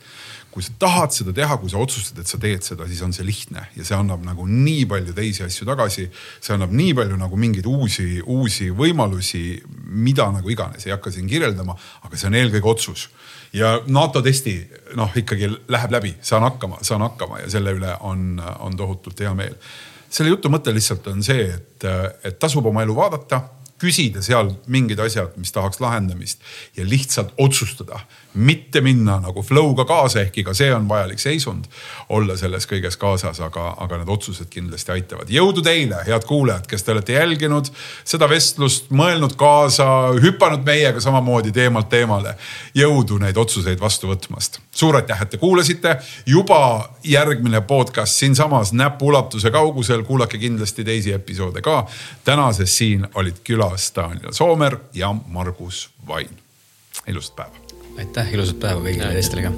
kui sa tahad seda teha, kui sa otsustad, et sa teed seda, siis on see lihtne ja see annab nagu nii palju teisi asju tagasi. see annab nii palju nagu mingeid uusi, uusi võimalusi, mida nagu iganes, ei hakka siin kirjeldama, aga see on eelkõige otsus. ja NATO testi noh, ikkagi läheb läbi, saan hakkama, saan hakkama ja selle üle on, on tohutult hea meel. selle jutu mõte lihtsalt on see, et, et tasub oma elu vaadata küsida seal mingid asjad, mis tahaks lahendamist ja lihtsalt otsustada mitte minna nagu flow'ga kaasa, ehkki ka see on vajalik seisund. olla selles kõiges kaasas, aga, aga need otsused kindlasti aitavad. jõudu teile, head kuulajad, kes te olete jälginud seda vestlust, mõelnud kaasa, hüpanud meiega samamoodi teemalt teemale. jõudu neid otsuseid vastu võtmast. suur aitäh, et te kuulasite. juba järgmine podcast siinsamas näpuulatuse kaugusel, kuulake kindlasti teisi episoode ka. tänases siin olid külas Daniel Soomer ja Margus Vain. ilusat päeva aitäh, ilusat päeva kõigile teistele ka